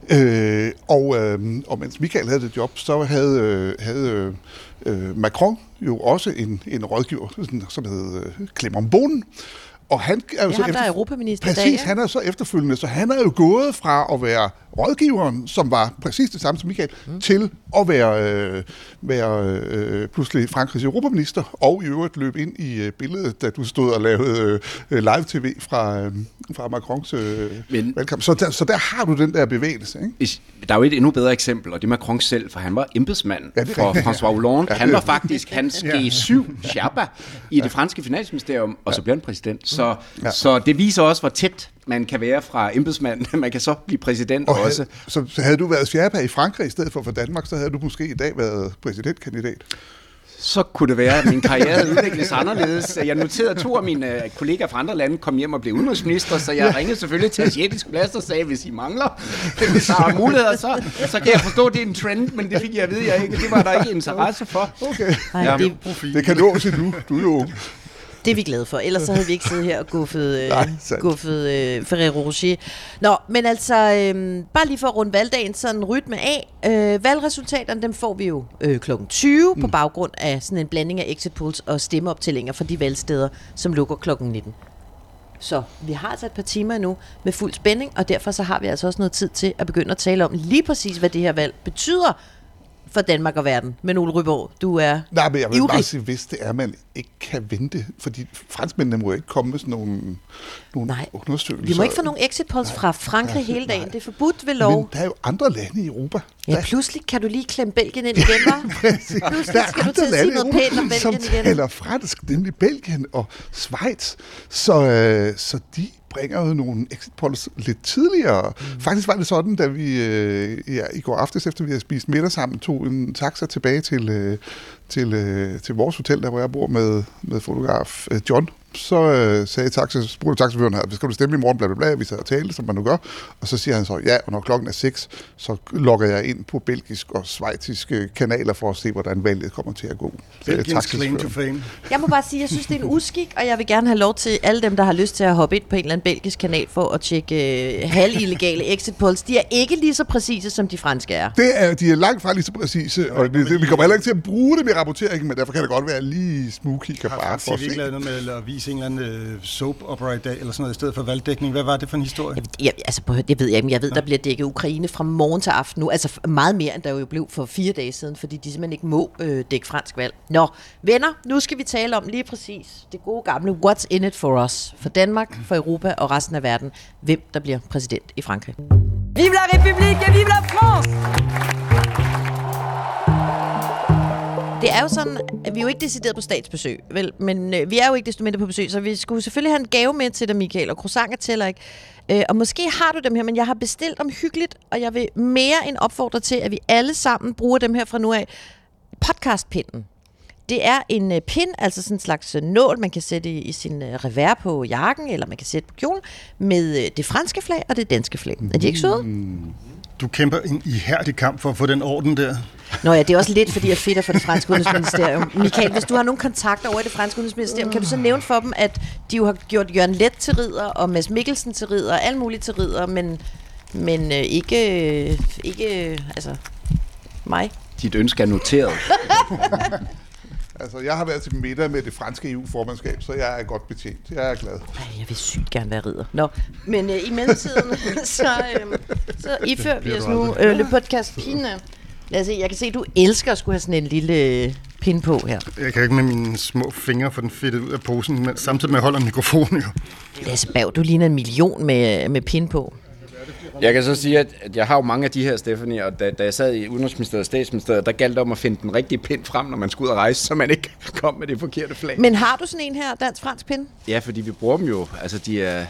Øh, og, øh, og mens Michael havde det job, så havde, øh, havde øh, Macron jo også en, en rådgiver, som hed øh, Clement Bonen. Og han er jo ja, så ham, efter... der er europaminister Præcis, i dag, ja. han er så efterfølgende, så han er jo gået fra at være rådgiveren, som var præcis det samme som Michael, mm. til at være, øh, være øh, pludselig Frankrigs europaminister, og i øvrigt løb ind i øh, billedet, da du stod og lavede øh, live-tv fra, øh, fra Macrons øh, Men- valgkamp. Så der, så der har du den der bevægelse, ikke? Der er jo et endnu bedre eksempel, og det er Macron selv, for han var embedsmand Ja, ja, det for. François Hollande. Ja, Han det var faktisk hans G7 Sherpa i det franske finansministerium, og så blev han præsident. Så, Ja. så det viser også, hvor tæt man kan være fra embedsmand. Man kan så blive præsident Og også. havde, så havde du været Sherpa i Frankrig i stedet for for Danmark, så havde du måske i dag været præsidentkandidat. Så kunne det være, at min karriere sig anderledes. Jeg noterede, at to af mine øh, kollegaer fra andre lande kom hjem og blev udenrigsminister, så jeg ringede selvfølgelig til Asiatisk Plads og sagde, hvis I mangler, hvis der er muligheder, så, så kan jeg forstå, at det er en trend, men det fik jeg at vide, jeg ikke. Det var der ikke interesse for. Okay. Nej, Ja. det, Det kan nås endnu. Du er jo. Det er vi glade for. Ellers så havde vi ikke siddet her og guffet, øh, Nej, sandt. guffet øh, Ferrero Rocher. Nå, men altså, øh, bare lige for at runde valgdagen sådan rytme af. Øh, valgresultaterne, dem får vi jo øh, kl. 20 mm. på baggrund af sådan en blanding af exit polls og stemmeoptællinger for de valgsteder, som lukker kl. 19. Så vi har altså et par timer nu med fuld spænding, og derfor så har vi altså også noget tid til at begynde at tale om lige præcis, hvad det her valg betyder for Danmark og verden. Men Ole Ryborg, du er Nej, men jeg vil ivrig. bare sige, hvis det er, man ikke kan vente, fordi franskmændene må ikke komme med sådan nogle, nogle Nej. undersøgelser. Vi må ikke få nogen exit polls fra Frankrig Nej, hele dagen. nej. Det er forbudt ved lov. Men der er jo andre lande i Europa. Ja, pludselig kan du lige klemme Belgien ind igen, hva'? Pludselig Der er skal du til at sige noget pænt om som Belgien igen. taler fransk, nemlig Belgien og Schweiz. Så, øh, så de bringer jo nogle exit polls lidt tidligere. Mm. Faktisk var det sådan, da vi øh, ja, i går aftes, efter vi havde spist middag sammen, tog en taxa tilbage til, øh, til, øh, til vores hotel, der hvor jeg bor med, med fotograf øh, John. Så øh, sagde taxa, spurgte taxaføren her, skal du stemme i morgen, bla bla bla, vi sad og talte, som man nu gør. Og så siger han så, ja, og når klokken er 6, så logger jeg ind på belgisk og svejtiske kanaler for at se, hvordan valget kommer til at gå. Belgians claim to fame. Jeg må bare sige, jeg synes, det er en uskik, og jeg vil gerne have lov til alle dem, der har lyst til at hoppe ind på en eller anden belgisk kanal for at tjekke øh, halvillegale exit polls. De er ikke lige så præcise, som de franske er. Det er, de er langt fra lige så præcise, og det, det, vi kommer heller ikke til at bruge dem i rapporteringen, men derfor kan det godt være lige Har Frans for at TV ikke lavet noget med at vise en eller anden øh, soap opera i dag, eller sådan noget, i stedet for valgdækning? Hvad var det for en historie? Jeg, altså, det ved jeg ikke, jeg ved, der bliver dækket Ukraine fra morgen til aften nu. Altså meget mere, end der jo blev for fire dage siden, fordi de simpelthen ikke må øh, dække fransk valg. Nå, venner, nu skal vi tale om lige præcis det gode gamle What's in it for us? For Danmark, for Europa og resten af verden. Hvem der bliver præsident i Frankrig. Vive la République et vive la France det er jo sådan, at vi er jo ikke decideret på statsbesøg, vel? men øh, vi er jo ikke desto mindre på besøg, så vi skulle selvfølgelig have en gave med til dig, Michael, og croissanter tæller ikke. Øh, og måske har du dem her, men jeg har bestilt dem hyggeligt, og jeg vil mere end opfordre til, at vi alle sammen bruger dem her fra nu af. Podcastpinden. Det er en øh, pin, altså sådan en slags øh, nål, man kan sætte i, i sin øh, revers på jakken, eller man kan sætte på kjolen, med øh, det franske flag og det danske flag. Er de ikke søde? Mm. Du kæmper en ihærdig kamp for at få den orden der. Nå ja, det er også lidt, fordi jeg fedter for det franske udenrigsministerium. Michael, hvis du har nogle kontakter over i det franske udenrigsministerium, kan du så nævne for dem, at de jo har gjort Jørgen Let til ridder, og Mads Mikkelsen til ridder, og alt muligt til ridder, men, men øh, ikke, øh, ikke øh, altså, mig. Dit ønske er noteret. Altså, jeg har været til middag med det franske EU-formandskab, så jeg er godt betjent. Jeg er glad. Ej, jeg vil sygt gerne være ridder. Nå, men øh, i mellemtiden, så, øh, så ifører vi os nu øh, Le Podcast Pine. Lad os se, jeg kan se, at du elsker at skulle have sådan en lille øh, pin på her. Jeg kan ikke med mine små fingre få den fedtet ud af posen, men samtidig med at jeg holder mikrofonen jo. Lasse Bav, du ligner en million med, med pin på. Jeg kan så sige, at at jeg har jo mange af de her, Stephanie, og da, da jeg sad i Udenrigsministeriet og Statsministeriet, der galt det om at finde den rigtige pind frem, når man skulle ud og rejse, så man ikke kom med det forkerte flag. Men har du sådan en her, dansk-fransk pin? Ja, fordi vi bruger dem jo. Altså, de er...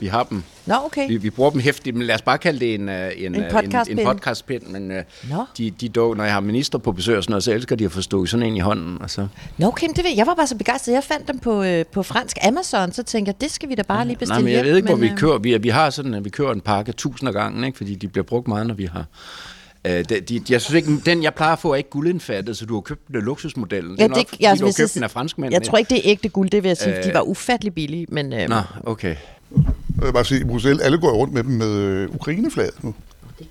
Vi har dem. Nå, okay. Vi, vi bruger dem hæftigt, men lad os bare kalde det en, øh, en, En øh, podcastpind. en, en podcastpind. Men øh, Nå. de, de dog, når jeg har minister på besøg og sådan noget, så elsker de at få stået sådan en i hånden. Og så. Nå, okay, men det ved jeg. Jeg var bare så begejstret. Jeg fandt dem på, øh, på fransk Amazon, så tænkte jeg, det skal vi da bare lige bestille Nej, men jeg hjem. ved ikke, hvor vi øh, kører. Vi, vi har sådan, at vi kører en pakke tusind af gangen, ikke? fordi de bliver brugt meget, når vi har... Øh, de, de, jeg synes ikke, den jeg plejer at få er ikke guldindfattet, så du har købt den luksusmodellen. Ja, er nok, det, fordi jeg, du har købt sige- den af franskmænd. Jeg tror ikke, det er ægte guld, det vil jeg sige. Øh. De var ufattelig billige, men... Øh, Nå, okay. Jeg vil bare sige, i Bruxelles, alle går rundt med dem med øh, Ukraineflaget nu.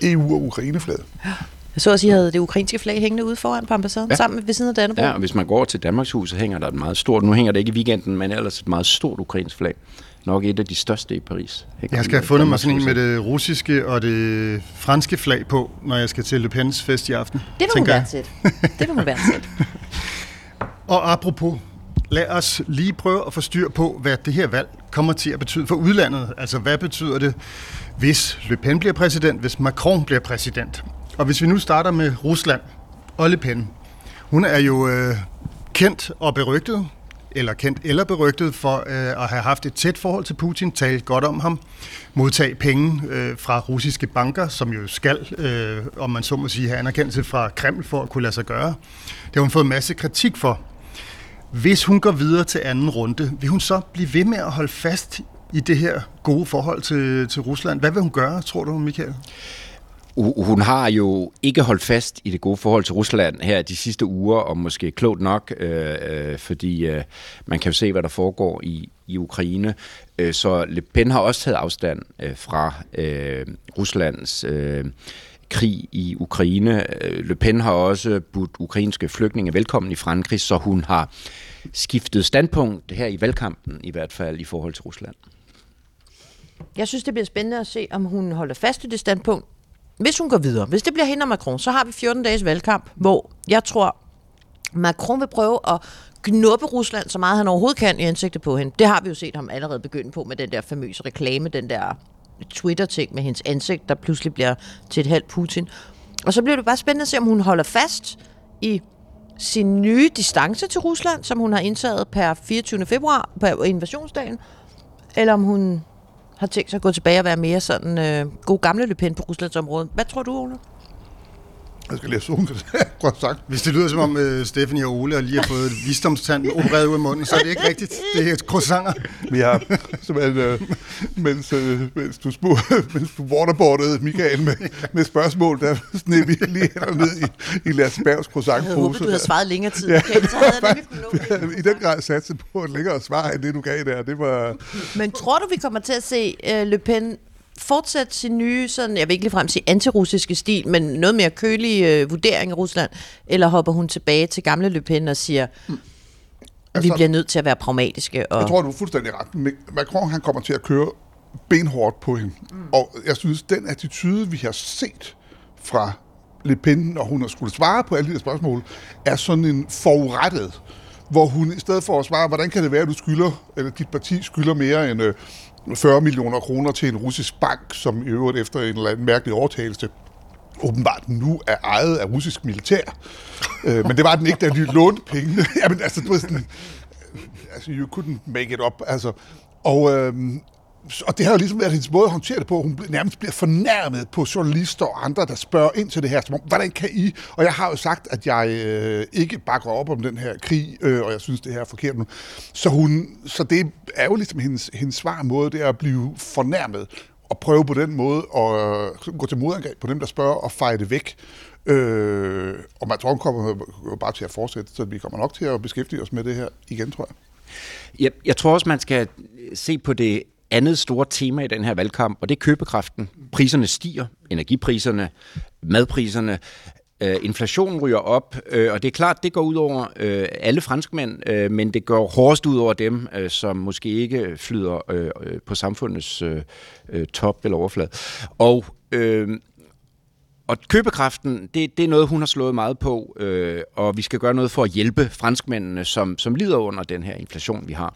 EU og Ukraineflaget. jeg så også, I havde det ukrainske flag hængende ude foran på ambassaden, ja. Ja. sammen med ved siden af Dannebrog. Ja, og hvis man går over til Danmarkshuset, hænger der et meget stort, nu hænger det ikke i weekenden, men ellers et meget stort ukrainsk flag nok et af de største i Paris. Jeg skal have fundet mig sådan en med det russiske og det franske flag på, når jeg skal til Le Pens fest i aften. Det vil hun jeg. værdsætte. Det vil hun værdsætte. Og apropos, lad os lige prøve at få styr på, hvad det her valg kommer til at betyde for udlandet. Altså, hvad betyder det, hvis Le Pen bliver præsident, hvis Macron bliver præsident? Og hvis vi nu starter med Rusland og Le Pen. Hun er jo øh, kendt og berygtet, eller kendt eller berygtet for øh, at have haft et tæt forhold til Putin, tale godt om ham, modtage penge øh, fra russiske banker, som jo skal, øh, om man så må sige, have anerkendelse fra Kreml for at kunne lade sig gøre. Det har hun fået masse kritik for. Hvis hun går videre til anden runde, vil hun så blive ved med at holde fast i det her gode forhold til, til Rusland? Hvad vil hun gøre, tror du, Michael? Hun har jo ikke holdt fast i det gode forhold til Rusland her de sidste uger, og måske klogt nok, øh, øh, fordi øh, man kan jo se, hvad der foregår i, i Ukraine. Øh, så Le Pen har også taget afstand øh, fra øh, Ruslands øh, krig i Ukraine. Øh, Le Pen har også budt ukrainske flygtninge velkommen i Frankrig, så hun har skiftet standpunkt her i valgkampen, i hvert fald i forhold til Rusland. Jeg synes, det bliver spændende at se, om hun holder fast i det standpunkt. Hvis hun går videre, hvis det bliver hende og Macron, så har vi 14 dages valgkamp, hvor jeg tror, Macron vil prøve at knuppe Rusland så meget han overhovedet kan i ansigtet på hende. Det har vi jo set ham allerede begynde på med den der famøse reklame, den der Twitter-ting med hendes ansigt, der pludselig bliver til et halvt Putin. Og så bliver det bare spændende at se, om hun holder fast i sin nye distance til Rusland, som hun har indtaget per 24. februar, på invasionsdagen, eller om hun har tænkt sig at gå tilbage og være mere sådan øh, god gamle Le Pen på Ruslands område. Hvad tror du, Ole? Jeg skal læse hun godt sagt. Hvis det lyder som om uh, Stephanie og Ole lige har fået et visdomstand opereret ud af munden, så er det ikke rigtigt. Det er croissanter. Vi har simpelthen, øh, mens, øh, mens, du spurgte, mens du waterboardede Michael med, med spørgsmål, der sned vi lige ned i, i Lars Bergs Jeg havde håbet, du havde svaret længere tid. Ja. Okay, så havde jeg nemlig. I den grad satse på et længere svar, end det du gav der. Det var, Men tror du, vi kommer til at se uh, Le Pen fortsætte sin nye, sådan, jeg vil ikke ligefrem sige antirussiske stil, men noget mere kølig uh, vurdering af Rusland, eller hopper hun tilbage til gamle Le Pen og siger, vi Altså- bliver nødt til at være pragmatiske? Og... Jeg tror, du er fuldstændig ret. Ma- Macron han kommer til at køre benhårdt på hende. Mm. Og jeg synes, den attitude, vi har set fra Le Pen, når hun har skulle svare på alle de her spørgsmål, er sådan en forurettet, hvor hun i stedet for at svare, hvordan kan det være, at du skylder, eller dit parti skylder mere end øh, 40 millioner kroner til en russisk bank, som i øvrigt efter en eller anden mærkelig overtagelse åbenbart nu er ejet af russisk militær. øh, men det var den ikke, da de lånte pengene. Jamen altså, du ved sådan, øh, altså, you couldn't make it up. Altså, og, øh, og det har jo ligesom været hendes måde at håndtere det på. Hun nærmest bliver fornærmet på journalister og andre, der spørger ind til det her. Som om, hvordan kan I? Og jeg har jo sagt, at jeg øh, ikke bakker op om den her krig, øh, og jeg synes, det her er forkert nu. Så, hun, så det er jo ligesom hendes, hendes svar måde, det er at blive fornærmet og prøve på den måde at øh, gå til modangreb på dem, der spørger, og feje det væk. Øh, og Macron kommer bare til at fortsætte, så vi kommer nok til at beskæftige os med det her igen, tror jeg. Jeg, jeg tror også, man skal se på det andet store tema i den her valgkamp, og det er købekraften. Priserne stiger, energipriserne, madpriserne, øh, inflationen ryger op, øh, og det er klart, det går ud over øh, alle franskmænd, øh, men det går hårdest ud over dem, øh, som måske ikke flyder øh, øh på samfundets øh, øh, top eller overflade. Og øh, og købekraften, det, det er noget, hun har slået meget på, øh, og vi skal gøre noget for at hjælpe franskmændene, som, som lider under den her inflation, vi har.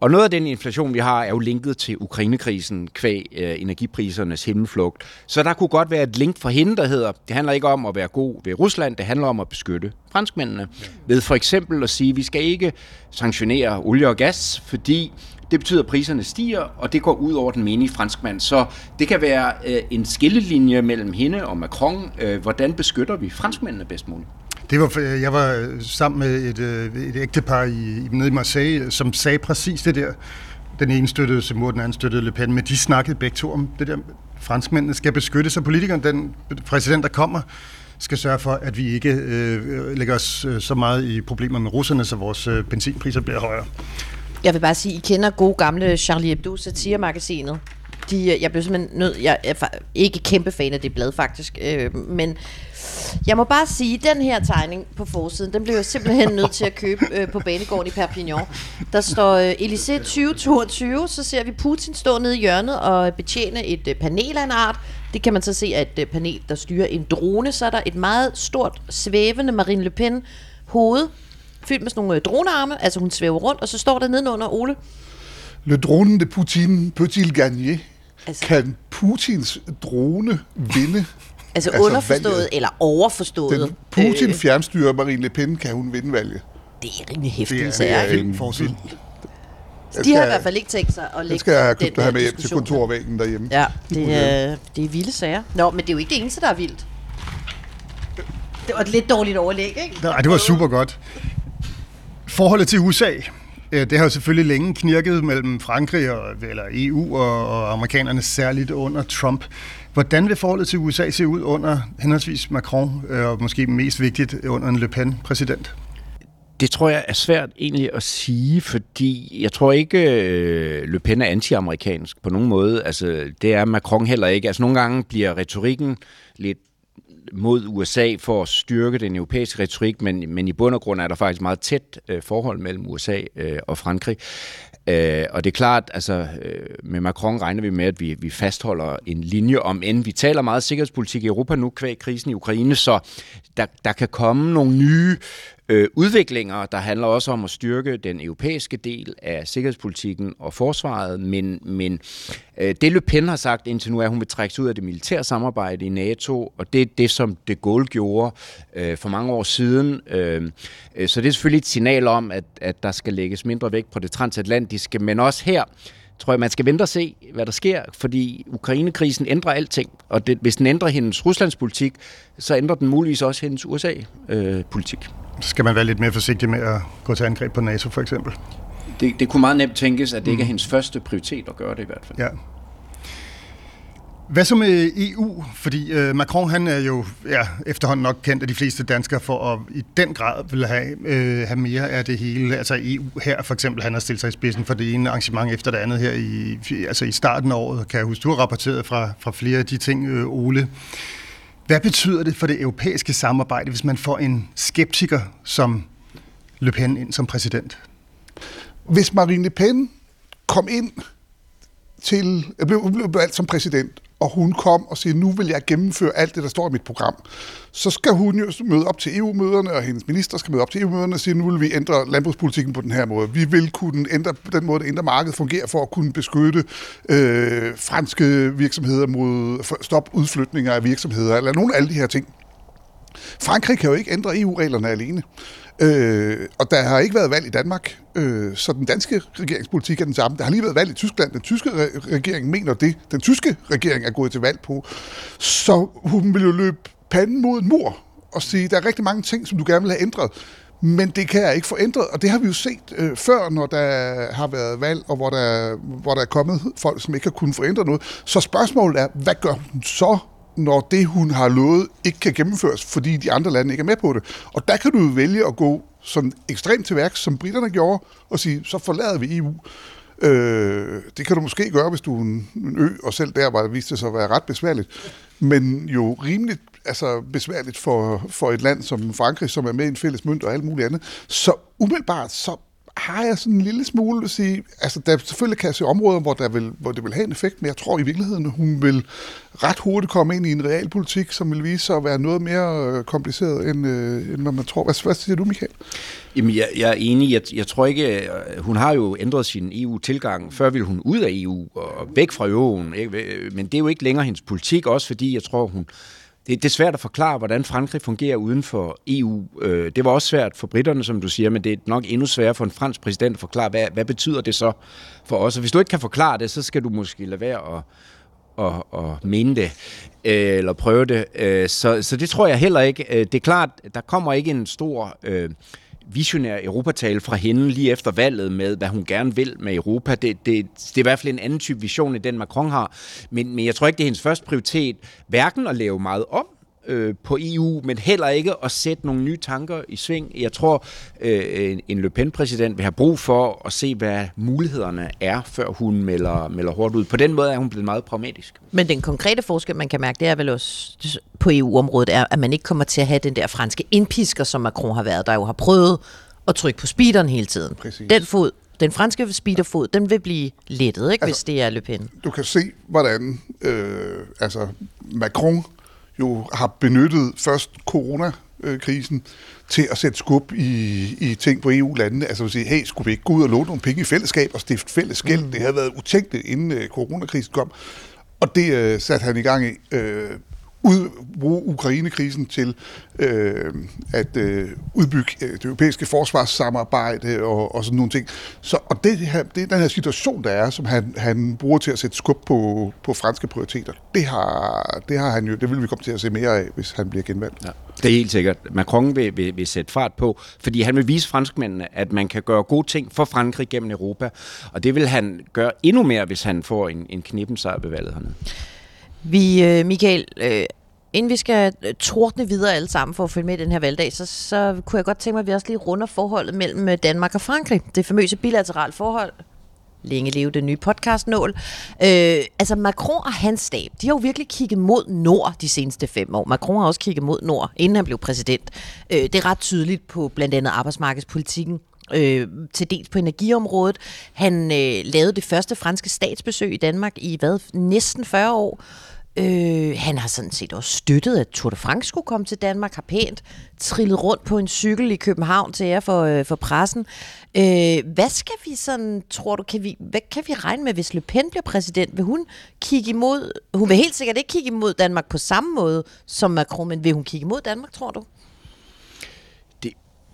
Og noget af den inflation, vi har, er jo linket til Ukrainekrisen, kvæg øh, energiprisernes himmelflugt. Så der kunne godt være et link for hende, der hedder, det handler ikke om at være god ved Rusland, det handler om at beskytte franskmændene. Ved for eksempel at sige, at vi skal ikke sanktionere olie og gas, fordi det betyder, at priserne stiger, og det går ud over den menige franskmand. Så det kan være øh, en skillelinje mellem hende og Macron. Øh, hvordan beskytter vi franskmændene bedst muligt? Det var, øh, jeg var sammen med et, øh, et ægtepar i, nede i Marseille, som sagde præcis det der. Den ene støttede Zemmour, den anden støttede Le Pen, men de snakkede begge to om det der. Franskmændene skal beskytte sig. Politikeren, den præsident, der kommer, skal sørge for, at vi ikke øh, lægger os øh, så meget i problemer med russerne, så vores øh, benzinpriser bliver højere. Jeg vil bare sige, I kender gode gamle Charlie Hebdo satiremagasinet. De, øh, jeg blev simpelthen nødt... Jeg er ikke kæmpe fan af det blad, faktisk. Øh, men jeg må bare sige, den her tegning på forsiden, den blev jeg simpelthen nødt til at købe øh, på banegården i Perpignan. Der står øh, Elysée 2022, så ser vi Putin stå nede i hjørnet og betjene et øh, panel af en art. Det kan man så se at et øh, panel, der styrer en drone. Så er der et meget stort, svævende Marine Le Pen hoved, fyldt med sådan nogle øh, dronearme. Altså hun svæver rundt, og så står der nedenunder Ole. Le drone de Putin peut-il gagner? Altså- kan Putins drone vinde? Altså, Altså, altså underforstået valget. eller overforstået. Den Putin fjernstyrer Marine Le Pen, kan hun vinde valget? det er rimelig hæftigt, Det er- sager, det er en forside. Den De har i hvert fald ikke tænkt sig at lægge skal jeg have den der med hjem til kontorvæggen derhjemme. Ja, det er, det er vilde sager. Nå, men det er jo ikke det eneste, der er vildt. Det var et lidt dårligt overlæg, ikke? Nej, det var super godt. Forholdet til USA, øh, Øh, det har jo selvfølgelig længe knirket mellem Frankrig og, eller EU og, og amerikanerne, særligt under Trump. Hvordan vil forholdet til USA se ud under henholdsvis Macron, øh, og måske mest vigtigt under en Le Pen-præsident? Det tror jeg er svært egentlig at sige, fordi jeg tror ikke, øh, Le Pen er anti-amerikansk på nogen måde. Altså, det er Macron heller ikke. Altså, nogle gange bliver retorikken lidt mod USA for at styrke den europæiske retorik, men, men i bund og grund er der faktisk meget tæt øh, forhold mellem USA øh, og Frankrig. Øh, og det er klart, altså øh, med Macron regner vi med, at vi, vi fastholder en linje om, end vi taler meget sikkerhedspolitik i Europa nu, kvæg krisen i Ukraine, så der, der kan komme nogle nye øh, udviklinger, der handler også om at styrke den europæiske del af sikkerhedspolitikken og forsvaret, men, men øh, det Le Pen har sagt indtil nu er, at hun vil trække sig ud af det militære samarbejde i NATO, og det er det, som de Gaulle gjorde øh, for mange år siden. Øh, øh, så det er selvfølgelig et signal om, at, at der skal lægges mindre vægt på det transatlantiske, men også her tror jeg, man skal vente og se, hvad der sker, fordi Ukrainekrisen ændrer alting, og det, hvis den ændrer hendes Ruslandspolitik, så ændrer den muligvis også hendes USA-politik. Øh, så skal man være lidt mere forsigtig med at gå til angreb på NATO for eksempel. Det, det kunne meget nemt tænkes, at det ikke er hendes første prioritet at gøre det i hvert fald. Ja. Hvad så med EU? Fordi øh, Macron han er jo ja, efterhånden nok kendt af de fleste danskere for at i den grad vil have, øh, have mere af det hele. Altså EU her for eksempel, han har stillet sig i spidsen for det ene arrangement efter det andet her i, altså i starten af året. Kan jeg huske, du har rapporteret fra, fra flere af de ting, øh, Ole. Hvad betyder det for det europæiske samarbejde, hvis man får en skeptiker som Le Pen ind som præsident? Hvis Marine Le Pen kom ind til, blev, blev valgt som præsident, og hun kom og siger, nu vil jeg gennemføre alt det, der står i mit program, så skal hun jo møde op til EU-møderne, og hendes minister skal møde op til EU-møderne og sige, nu vil vi ændre landbrugspolitikken på den her måde. Vi vil kunne ændre den måde, det indre marked fungerer for at kunne beskytte øh, franske virksomheder mod stop udflytninger af virksomheder, eller nogle af alle de her ting. Frankrig kan jo ikke ændre EU-reglerne alene. Øh, og der har ikke været valg i Danmark, øh, så den danske regeringspolitik er den samme. Der har lige været valg i Tyskland. Den tyske re- regering mener det. Den tyske regering er gået til valg på. Så hun vil jo løbe panden mod en mur og sige, der er rigtig mange ting, som du gerne vil have ændret. Men det kan jeg ikke få ændret, og det har vi jo set øh, før, når der har været valg, og hvor der, hvor der er kommet folk, som ikke har kunnet få ændret noget. Så spørgsmålet er, hvad gør hun så, når det, hun har lovet, ikke kan gennemføres, fordi de andre lande ikke er med på det. Og der kan du jo vælge at gå sådan ekstremt til værks, som britterne gjorde, og sige, så forlader vi EU. Øh, det kan du måske gøre, hvis du er en, en ø, og selv der var det vist det sig at være ret besværligt. Men jo rimeligt altså besværligt for, for et land som Frankrig, som er med i en fælles mønt og alt muligt andet. Så umiddelbart, så har jeg sådan en lille smule at sige, altså der selvfølgelig kan jeg se områder, hvor, der vil, hvor det vil have en effekt, men jeg tror i virkeligheden, hun vil ret hurtigt komme ind i en realpolitik, som vil vise sig at være noget mere øh, kompliceret, end, øh, end hvad man tror. Hvad, hvad siger du, Michael? Jamen, jeg, jeg er enig. Jeg, jeg tror ikke, øh, hun har jo ændret sin EU-tilgang. Før ville hun ud af EU og væk fra euroen. Ikke? Men det er jo ikke længere hendes politik, også fordi jeg tror, hun... Det, det er svært at forklare, hvordan Frankrig fungerer uden for EU. Øh, Det var også svært for britterne, som du siger, men det er nok endnu sværere for en fransk præsident at forklare, hvad, hvad betyder det så for os? Og hvis du ikke kan forklare det, så skal du måske lade være at, og, og mene det, øh, eller prøve det. Øh, så, så det tror jeg heller ikke. Øh, det er klart, der kommer ikke en stor øh, visionær europatale fra hende lige efter valget med, hvad hun gerne vil med Europa. Det, det, det er i hvert fald en anden type vision, end den Macron har. Men, men jeg tror ikke, det er hendes første prioritet, hverken at lave meget om, øh, på EU, men heller ikke at sætte nogle nye tanker i sving. Jeg tror, øh, en- en Le Pen-præsident vil have brug for at se, hvad mulighederne er, før hun melder, melder hårdt ud. På den måde er hun blevet meget pragmatisk. Men den konkrete forskel, man kan mærke, det er vel også på EU-området, er, at man ikke kommer til at have den der franske indpisker, som Macron har været, der jo har prøvet at trykke på speederen hele tiden. Præcis. Den fod, den franske speederfod, den vil blive lettet, ikke, Altså- hvis det er Le Pen. du kan se, hvordan øh, altså Macron jo har benyttet først coronakrisen til at sætte skub i, i ting på EU-landene. Altså at sige, hey, skulle vi ikke gå ud og låne nogle penge i fællesskab og stifte fælles gæld? Mm. Det havde været utænkeligt, inden øh, coronakrisen kom. Og det øh, satte han i gang i. Øh, ud, bruge Ukrainekrisen til øh, at øh, udbygge øh, det europæiske forsvarssamarbejde og, og sådan nogle ting. Så, og det, her, det er den her situation, der er, som han, han bruger til at sætte skub på, på franske prioriteter. Det har, det har han jo, det vil vi komme til at se mere af, hvis han bliver genvalgt. Ja. Det er helt sikkert. Macron vil, vil, vil sætte fart på, fordi han vil vise franskmændene, at man kan gøre gode ting for Frankrig gennem Europa. Og det vil han gøre endnu mere, hvis han får en, en knippen sejr ved valget hernede. Vi, øh, Michael, øh, inden vi skal øh, tordne videre alle sammen for at følge med i den her valgdag, så, så kunne jeg godt tænke mig, at vi også lige runder forholdet mellem Danmark og Frankrig. Det famøse bilaterale forhold. Længe leve den nye podcastnål. Øh, altså Macron og hans stab, de har jo virkelig kigget mod nord de seneste fem år. Macron har også kigget mod nord, inden han blev præsident. Øh, det er ret tydeligt på blandt andet arbejdsmarkedspolitikken øh, til dels på energiområdet. Han øh, lavede det første franske statsbesøg i Danmark i hvad, næsten 40 år. Øh, han har sådan set også støttet, at Tour de France skulle komme til Danmark, har pænt trillet rundt på en cykel i København til jer for, øh, for pressen. Øh, hvad skal vi sådan, tror du, kan vi, hvad kan vi regne med, hvis Le Pen bliver præsident? Vil hun kigge imod, hun vil helt sikkert ikke kigge imod Danmark på samme måde som Macron, men vil hun kigge imod Danmark, tror du?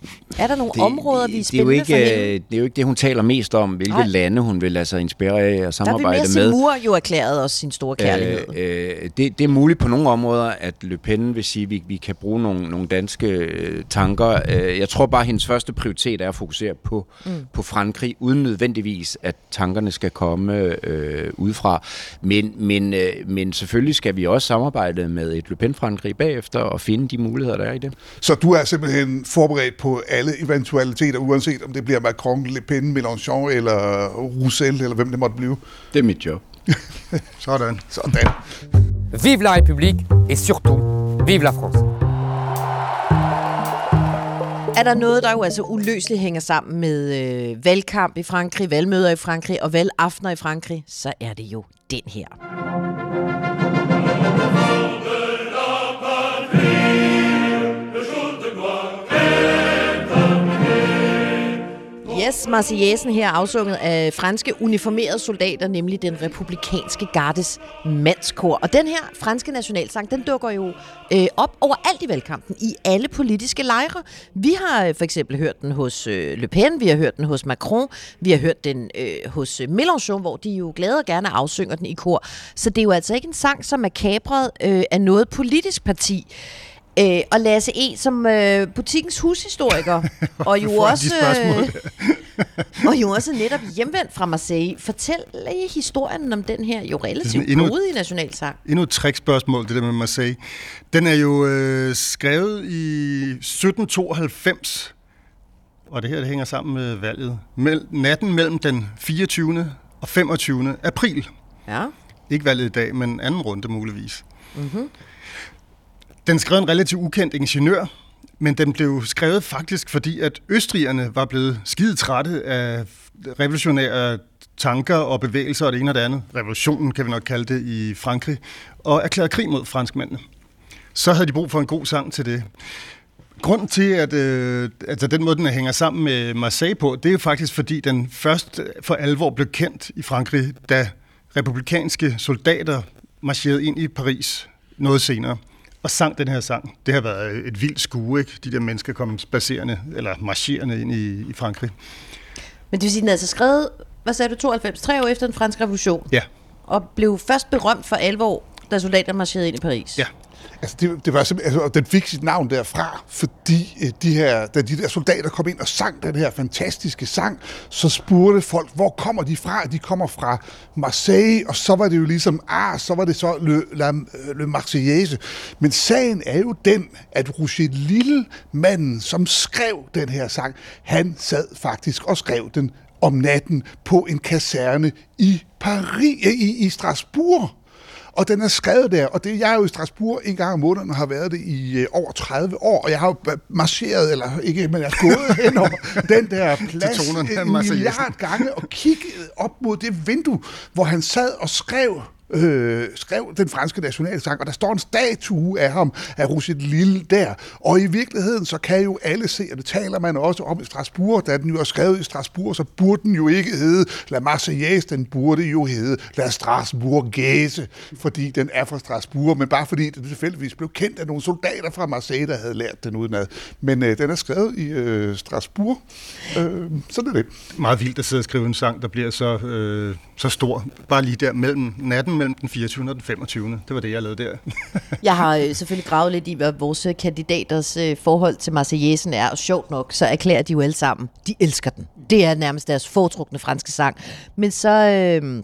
Det- er der nogle det, områder, vi er det, er jo ikke, for hende? øh, det er jo ikke det, hun taler mest om, hvilke Nej. lande hun vil lade sig inspirere af og Der vil samarbejde Messi med. Mur jo erklæret også sin store kærlighed. Øh, øh, det, det er muligt på nogle områder, at Le Pen vil sige, at vi, vi kan bruge nogle, nogle danske øh, tanker. Øh, jeg tror bare, at hendes første prioritet er at fokusere på, mm. på Frankrig, uden nødvendigvis, at tankerne skal komme øh, udefra. Men, men, øh, men selvfølgelig skal vi også samarbejde med et Le Pen-Frankrig bagefter og finde de muligheder, der er i det. Så du er simpelthen forberedt på alle eventualiteter, uanset om det bliver Macron, Le Pen, Mélenchon eller Roussel, eller hvem det måtte blive. Det er mit job. Sådan. Sådan. Vive la République et surtout, vive la France. Er der noget, der jo altså uløseligt hænger sammen med øh, valgkamp i Frankrig, valgmøder i Frankrig og valgaftener i Frankrig, så er det jo den her. Marseillaisen her afsunget af franske uniformerede soldater, nemlig den republikanske gardes mandskor. Og den her franske nationalsang, den dukker jo øh, op overalt i valgkampen, i alle politiske lejre. Vi har øh, for eksempel hørt den hos øh, Le Pen, vi har hørt den hos Macron, vi har hørt den øh, hos øh, Mélenchon, hvor de jo glade og gerne afsynger den i kor. Så det er jo altså ikke en sang, som er kabret øh, af noget politisk parti. Øh, og Lasse E. som øh, butikkens hushistoriker, og jo også øh, og jo også netop hjemvendt fra Marseille. Fortæl lige historien om den her jo relativt endnu- blodige nationalsang. Endnu et trickspørgsmål, det der med Marseille. Den er jo øh, skrevet i 1792, og det her det hænger sammen med valget. Mel- natten mellem den 24. og 25. april. Ja. Ikke valget i dag, men anden runde muligvis. Mm-hmm. Den skrev en relativt ukendt ingeniør, men den blev skrevet faktisk, fordi at østrigerne var blevet skide trætte af revolutionære tanker og bevægelser og det ene og det andet. Revolutionen kan vi nok kalde det i Frankrig. Og erklærede krig mod franskmændene. Så havde de brug for en god sang til det. Grunden til, at øh, altså den måde, den hænger sammen med Marseille på, det er jo faktisk, fordi den først for alvor blev kendt i Frankrig, da republikanske soldater marcherede ind i Paris noget senere og sang den her sang. Det har været et vildt skue, ikke? De der mennesker kom spacerende, eller marcherende ind i, i Frankrig. Men det vil sige, den er altså skrevet, hvad sagde du, 92, tre år efter den franske revolution, Ja, og blev først berømt for alvor, da soldater marcherede ind i Paris. ja. Altså, det, det var simpelthen, altså, den fik sit navn derfra, fordi øh, de her, da de der soldater kom ind og sang den her fantastiske sang, så spurgte folk, hvor kommer de fra? De kommer fra Marseille, og så var det jo ligesom, ah, så var det så Le, La, øh, Le Marseillaise. Men sagen er jo den, at Roger Lille, manden, som skrev den her sang, han sad faktisk og skrev den om natten på en kaserne i Paris, i, i Strasbourg. Og den er skrevet der, og det, jeg er jo i Strasbourg en gang om måneden og har været det i øh, over 30 år, og jeg har jo marcheret, eller ikke, men jeg er gået hen over den der plads en milliard gange og kigget op mod det vindue, hvor han sad og skrev øh, skrev den franske nationalsang, og der står en statue af ham, af Roger Lille der. Og i virkeligheden, så kan jo alle se, og det taler man også om i Strasbourg, da den jo er skrevet i Strasbourg, så burde den jo ikke hedde La Marseillaise, den burde jo hedde La Strasbourgaise, fordi den er fra Strasbourg, men bare fordi det tilfældigvis blev kendt af nogle soldater fra Marseille, der havde lært den udenad. Men øh, den er skrevet i øh, Strasbourg, øh, sådan er det. Meget vildt at sidde og skrive en sang, der bliver så, øh, så stor. Bare lige der mellem natten mellem den 24. og den 25. Det var det, jeg lavede der. Jeg har øh, selvfølgelig gravet lidt i, hvad vores øh, kandidaters øh, forhold til Marseillaisen er, og sjovt nok, så erklærer de jo alle sammen, de elsker den. Det er nærmest deres foretrukne franske sang. Men så... Øh,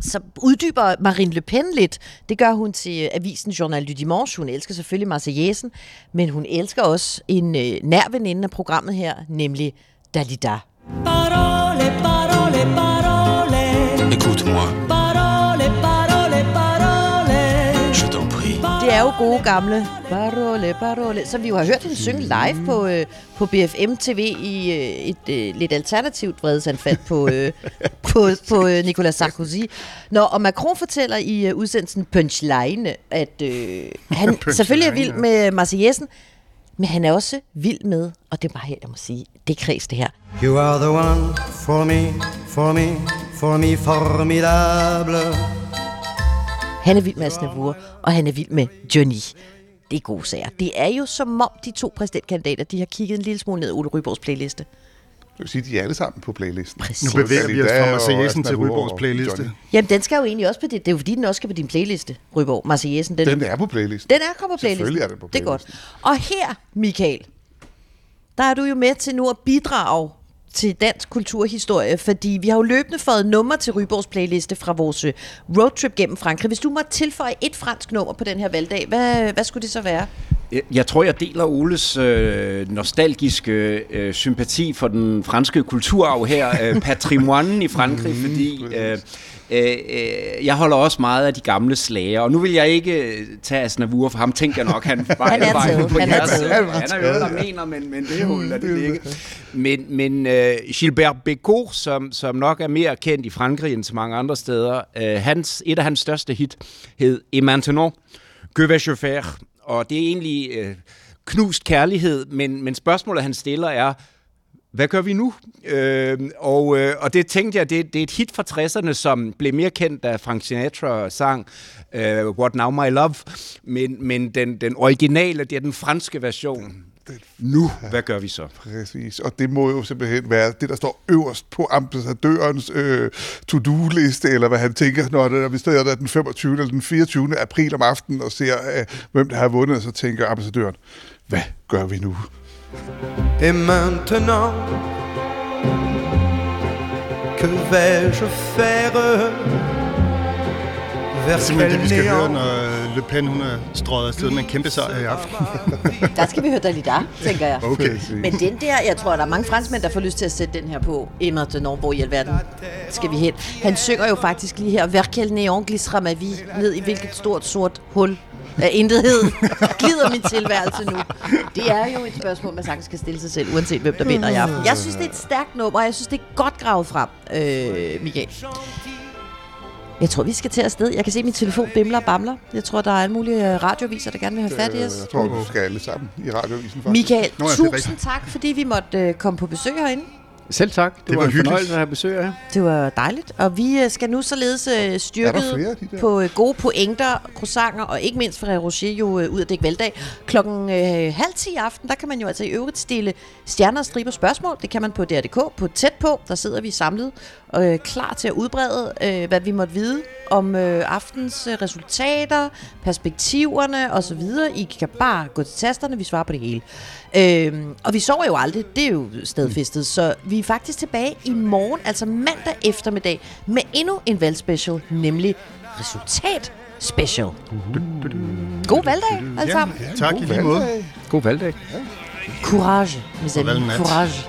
så uddyber Marine Le Pen lidt. Det gør hun til avisen Journal du Dimanche. Hun elsker selvfølgelig Marseillaisen, men hun elsker også en øh, nær veninde af programmet her, nemlig Dalida. Parole, parole, parole. Écoute-moi, Det er jo gode gamle Parole, Parole, som vi jo har hørt hende synge live på, øh, på BFM TV i øh, et øh, lidt alternativt vredesanfald på, øh, på, på øh, Nicolas Sarkozy. Nå, og Macron fortæller i øh, udsendelsen Punchline, at øh, han selvfølgelig er vild med Marseillaisen, men han er også vild med, og det er bare her, jeg må sige, det er kreds det her. You are the one for me, for me, for me formidable. Han er vild med Asnavour, og han er vild med Johnny. Det er gode sager. Det er jo som om de to præsidentkandidater, de har kigget en lille smule ned i Ole Ryborgs playliste. Det vil sige, de er alle sammen på playlisten. Præcis. Nu bevæger vi os fra og Marseillaisen til Ryborgs playliste. Johnny. Jamen, den skal jo egentlig også på det. Det er jo fordi, den også skal på din playliste, Ryborg. Marseillaisen, den, Den er på playlisten. den er kommet på playlisten. Selvfølgelig er den på Det er godt. playlisten. Og her, Michael, der er du jo med til nu at bidrage til dansk kulturhistorie, fordi vi har jo løbende fået nummer til Ryborgs playliste fra vores øh, roadtrip gennem Frankrig. Hvis du må tilføje et fransk nummer på den her valgdag, hvad, hvad skulle det så være? Jeg- tror, jeg deler Oles øh, nostalgiske øh, sympati for den franske kulturarv her, øh, patrimoinen i Frankrig, Mhm, fordi øh, øh, øh, jeg holder også meget af de gamle slager, og nu vil jeg ikke øh, tage Asnavour, for ham tænker jeg nok, han var Han er taget, på han side. Han er jo der mener, men, men det er jo, det ligge. Men, men øh, Gilbert Bécaud, som, som nok er mere kendt i Frankrig end så mange andre steder, øh, hans, et af hans største hit hed Et maintenant, que vais-je faire? Og det er egentlig øh, knust kærlighed, men, men spørgsmålet, han stiller, er, hvad gør vi nu? Øh, og, øh, og det tænkte jeg, det, det er et hit fra 60'erne, som blev mere kendt, da Frank Sinatra sang øh, What Now My Love, men, men den, den originale, det er den franske version. Nu, hvad gør vi så? Præcis, og det må jo simpelthen være det, der står øverst på ambassadørens øh, to-do-liste, eller hvad han tænker, når, det, når vi står der den 25. eller den 24. april om aftenen og ser, øh, hvem der har vundet, så tænker ambassadøren, hvad gør vi nu? Et maintenant, que vais-je faire vers Simpelthen det, vi skal høre, når Le Pen hun er strøget afsted med en kæmpe sejr i aften. Der skal vi høre Dalida, tænker jeg. Okay. Men den der, jeg tror, der er mange franskmænd, der får lyst til at sætte den her på. Emma Denon, hvor i alverden skal vi hen. Han synger jo faktisk lige her, Vers quel néant glissera ma vie, ned i hvilket stort sort hul af intethed glider min tilværelse nu. Det er jo et spørgsmål, man sagtens skal stille sig selv, uanset hvem der vinder i aften. Jeg synes, det er et stærkt nummer, og jeg synes, det er godt gravet frem, øh, Michael. Jeg tror, vi skal til afsted. Jeg kan se, at min telefon bimler og bamler. Jeg tror, der er alle mulige øh, radioviser, der gerne vil have fat i os. Jeg tror, du skal alle sammen i radioavisen faktisk. Michael, Nå, ja, tusind tak, fordi vi måtte øh, komme på besøg herinde. Selv tak. Det, Det var, var en fornøjelse at have besøg af jer. Det var dejligt. Og vi øh, skal nu således øh, styrket flere de på øh, gode pointer, croissanter og ikke mindst Ferrero Rocher jo øh, ud af dække valgdag. Klokken øh, halv ti i aften, der kan man jo altså i øvrigt stille stjerner og striber spørgsmål. Det kan man på DR.dk. På tæt på, der sidder vi samlet og øh, klar til at udbrede, øh, hvad vi måtte vide om øh, aftens øh, resultater, perspektiverne osv. I kan bare gå til tasterne, vi svarer på det hele. Øhm, og vi sover jo aldrig, det er jo stedfæstet, så vi er faktisk tilbage i morgen, altså mandag eftermiddag, med endnu en valgspecial, nemlig resultat special. God valgdag, alle sammen. Ja, tak i lige måde. God valgdag. Courage, mes amis. Courage.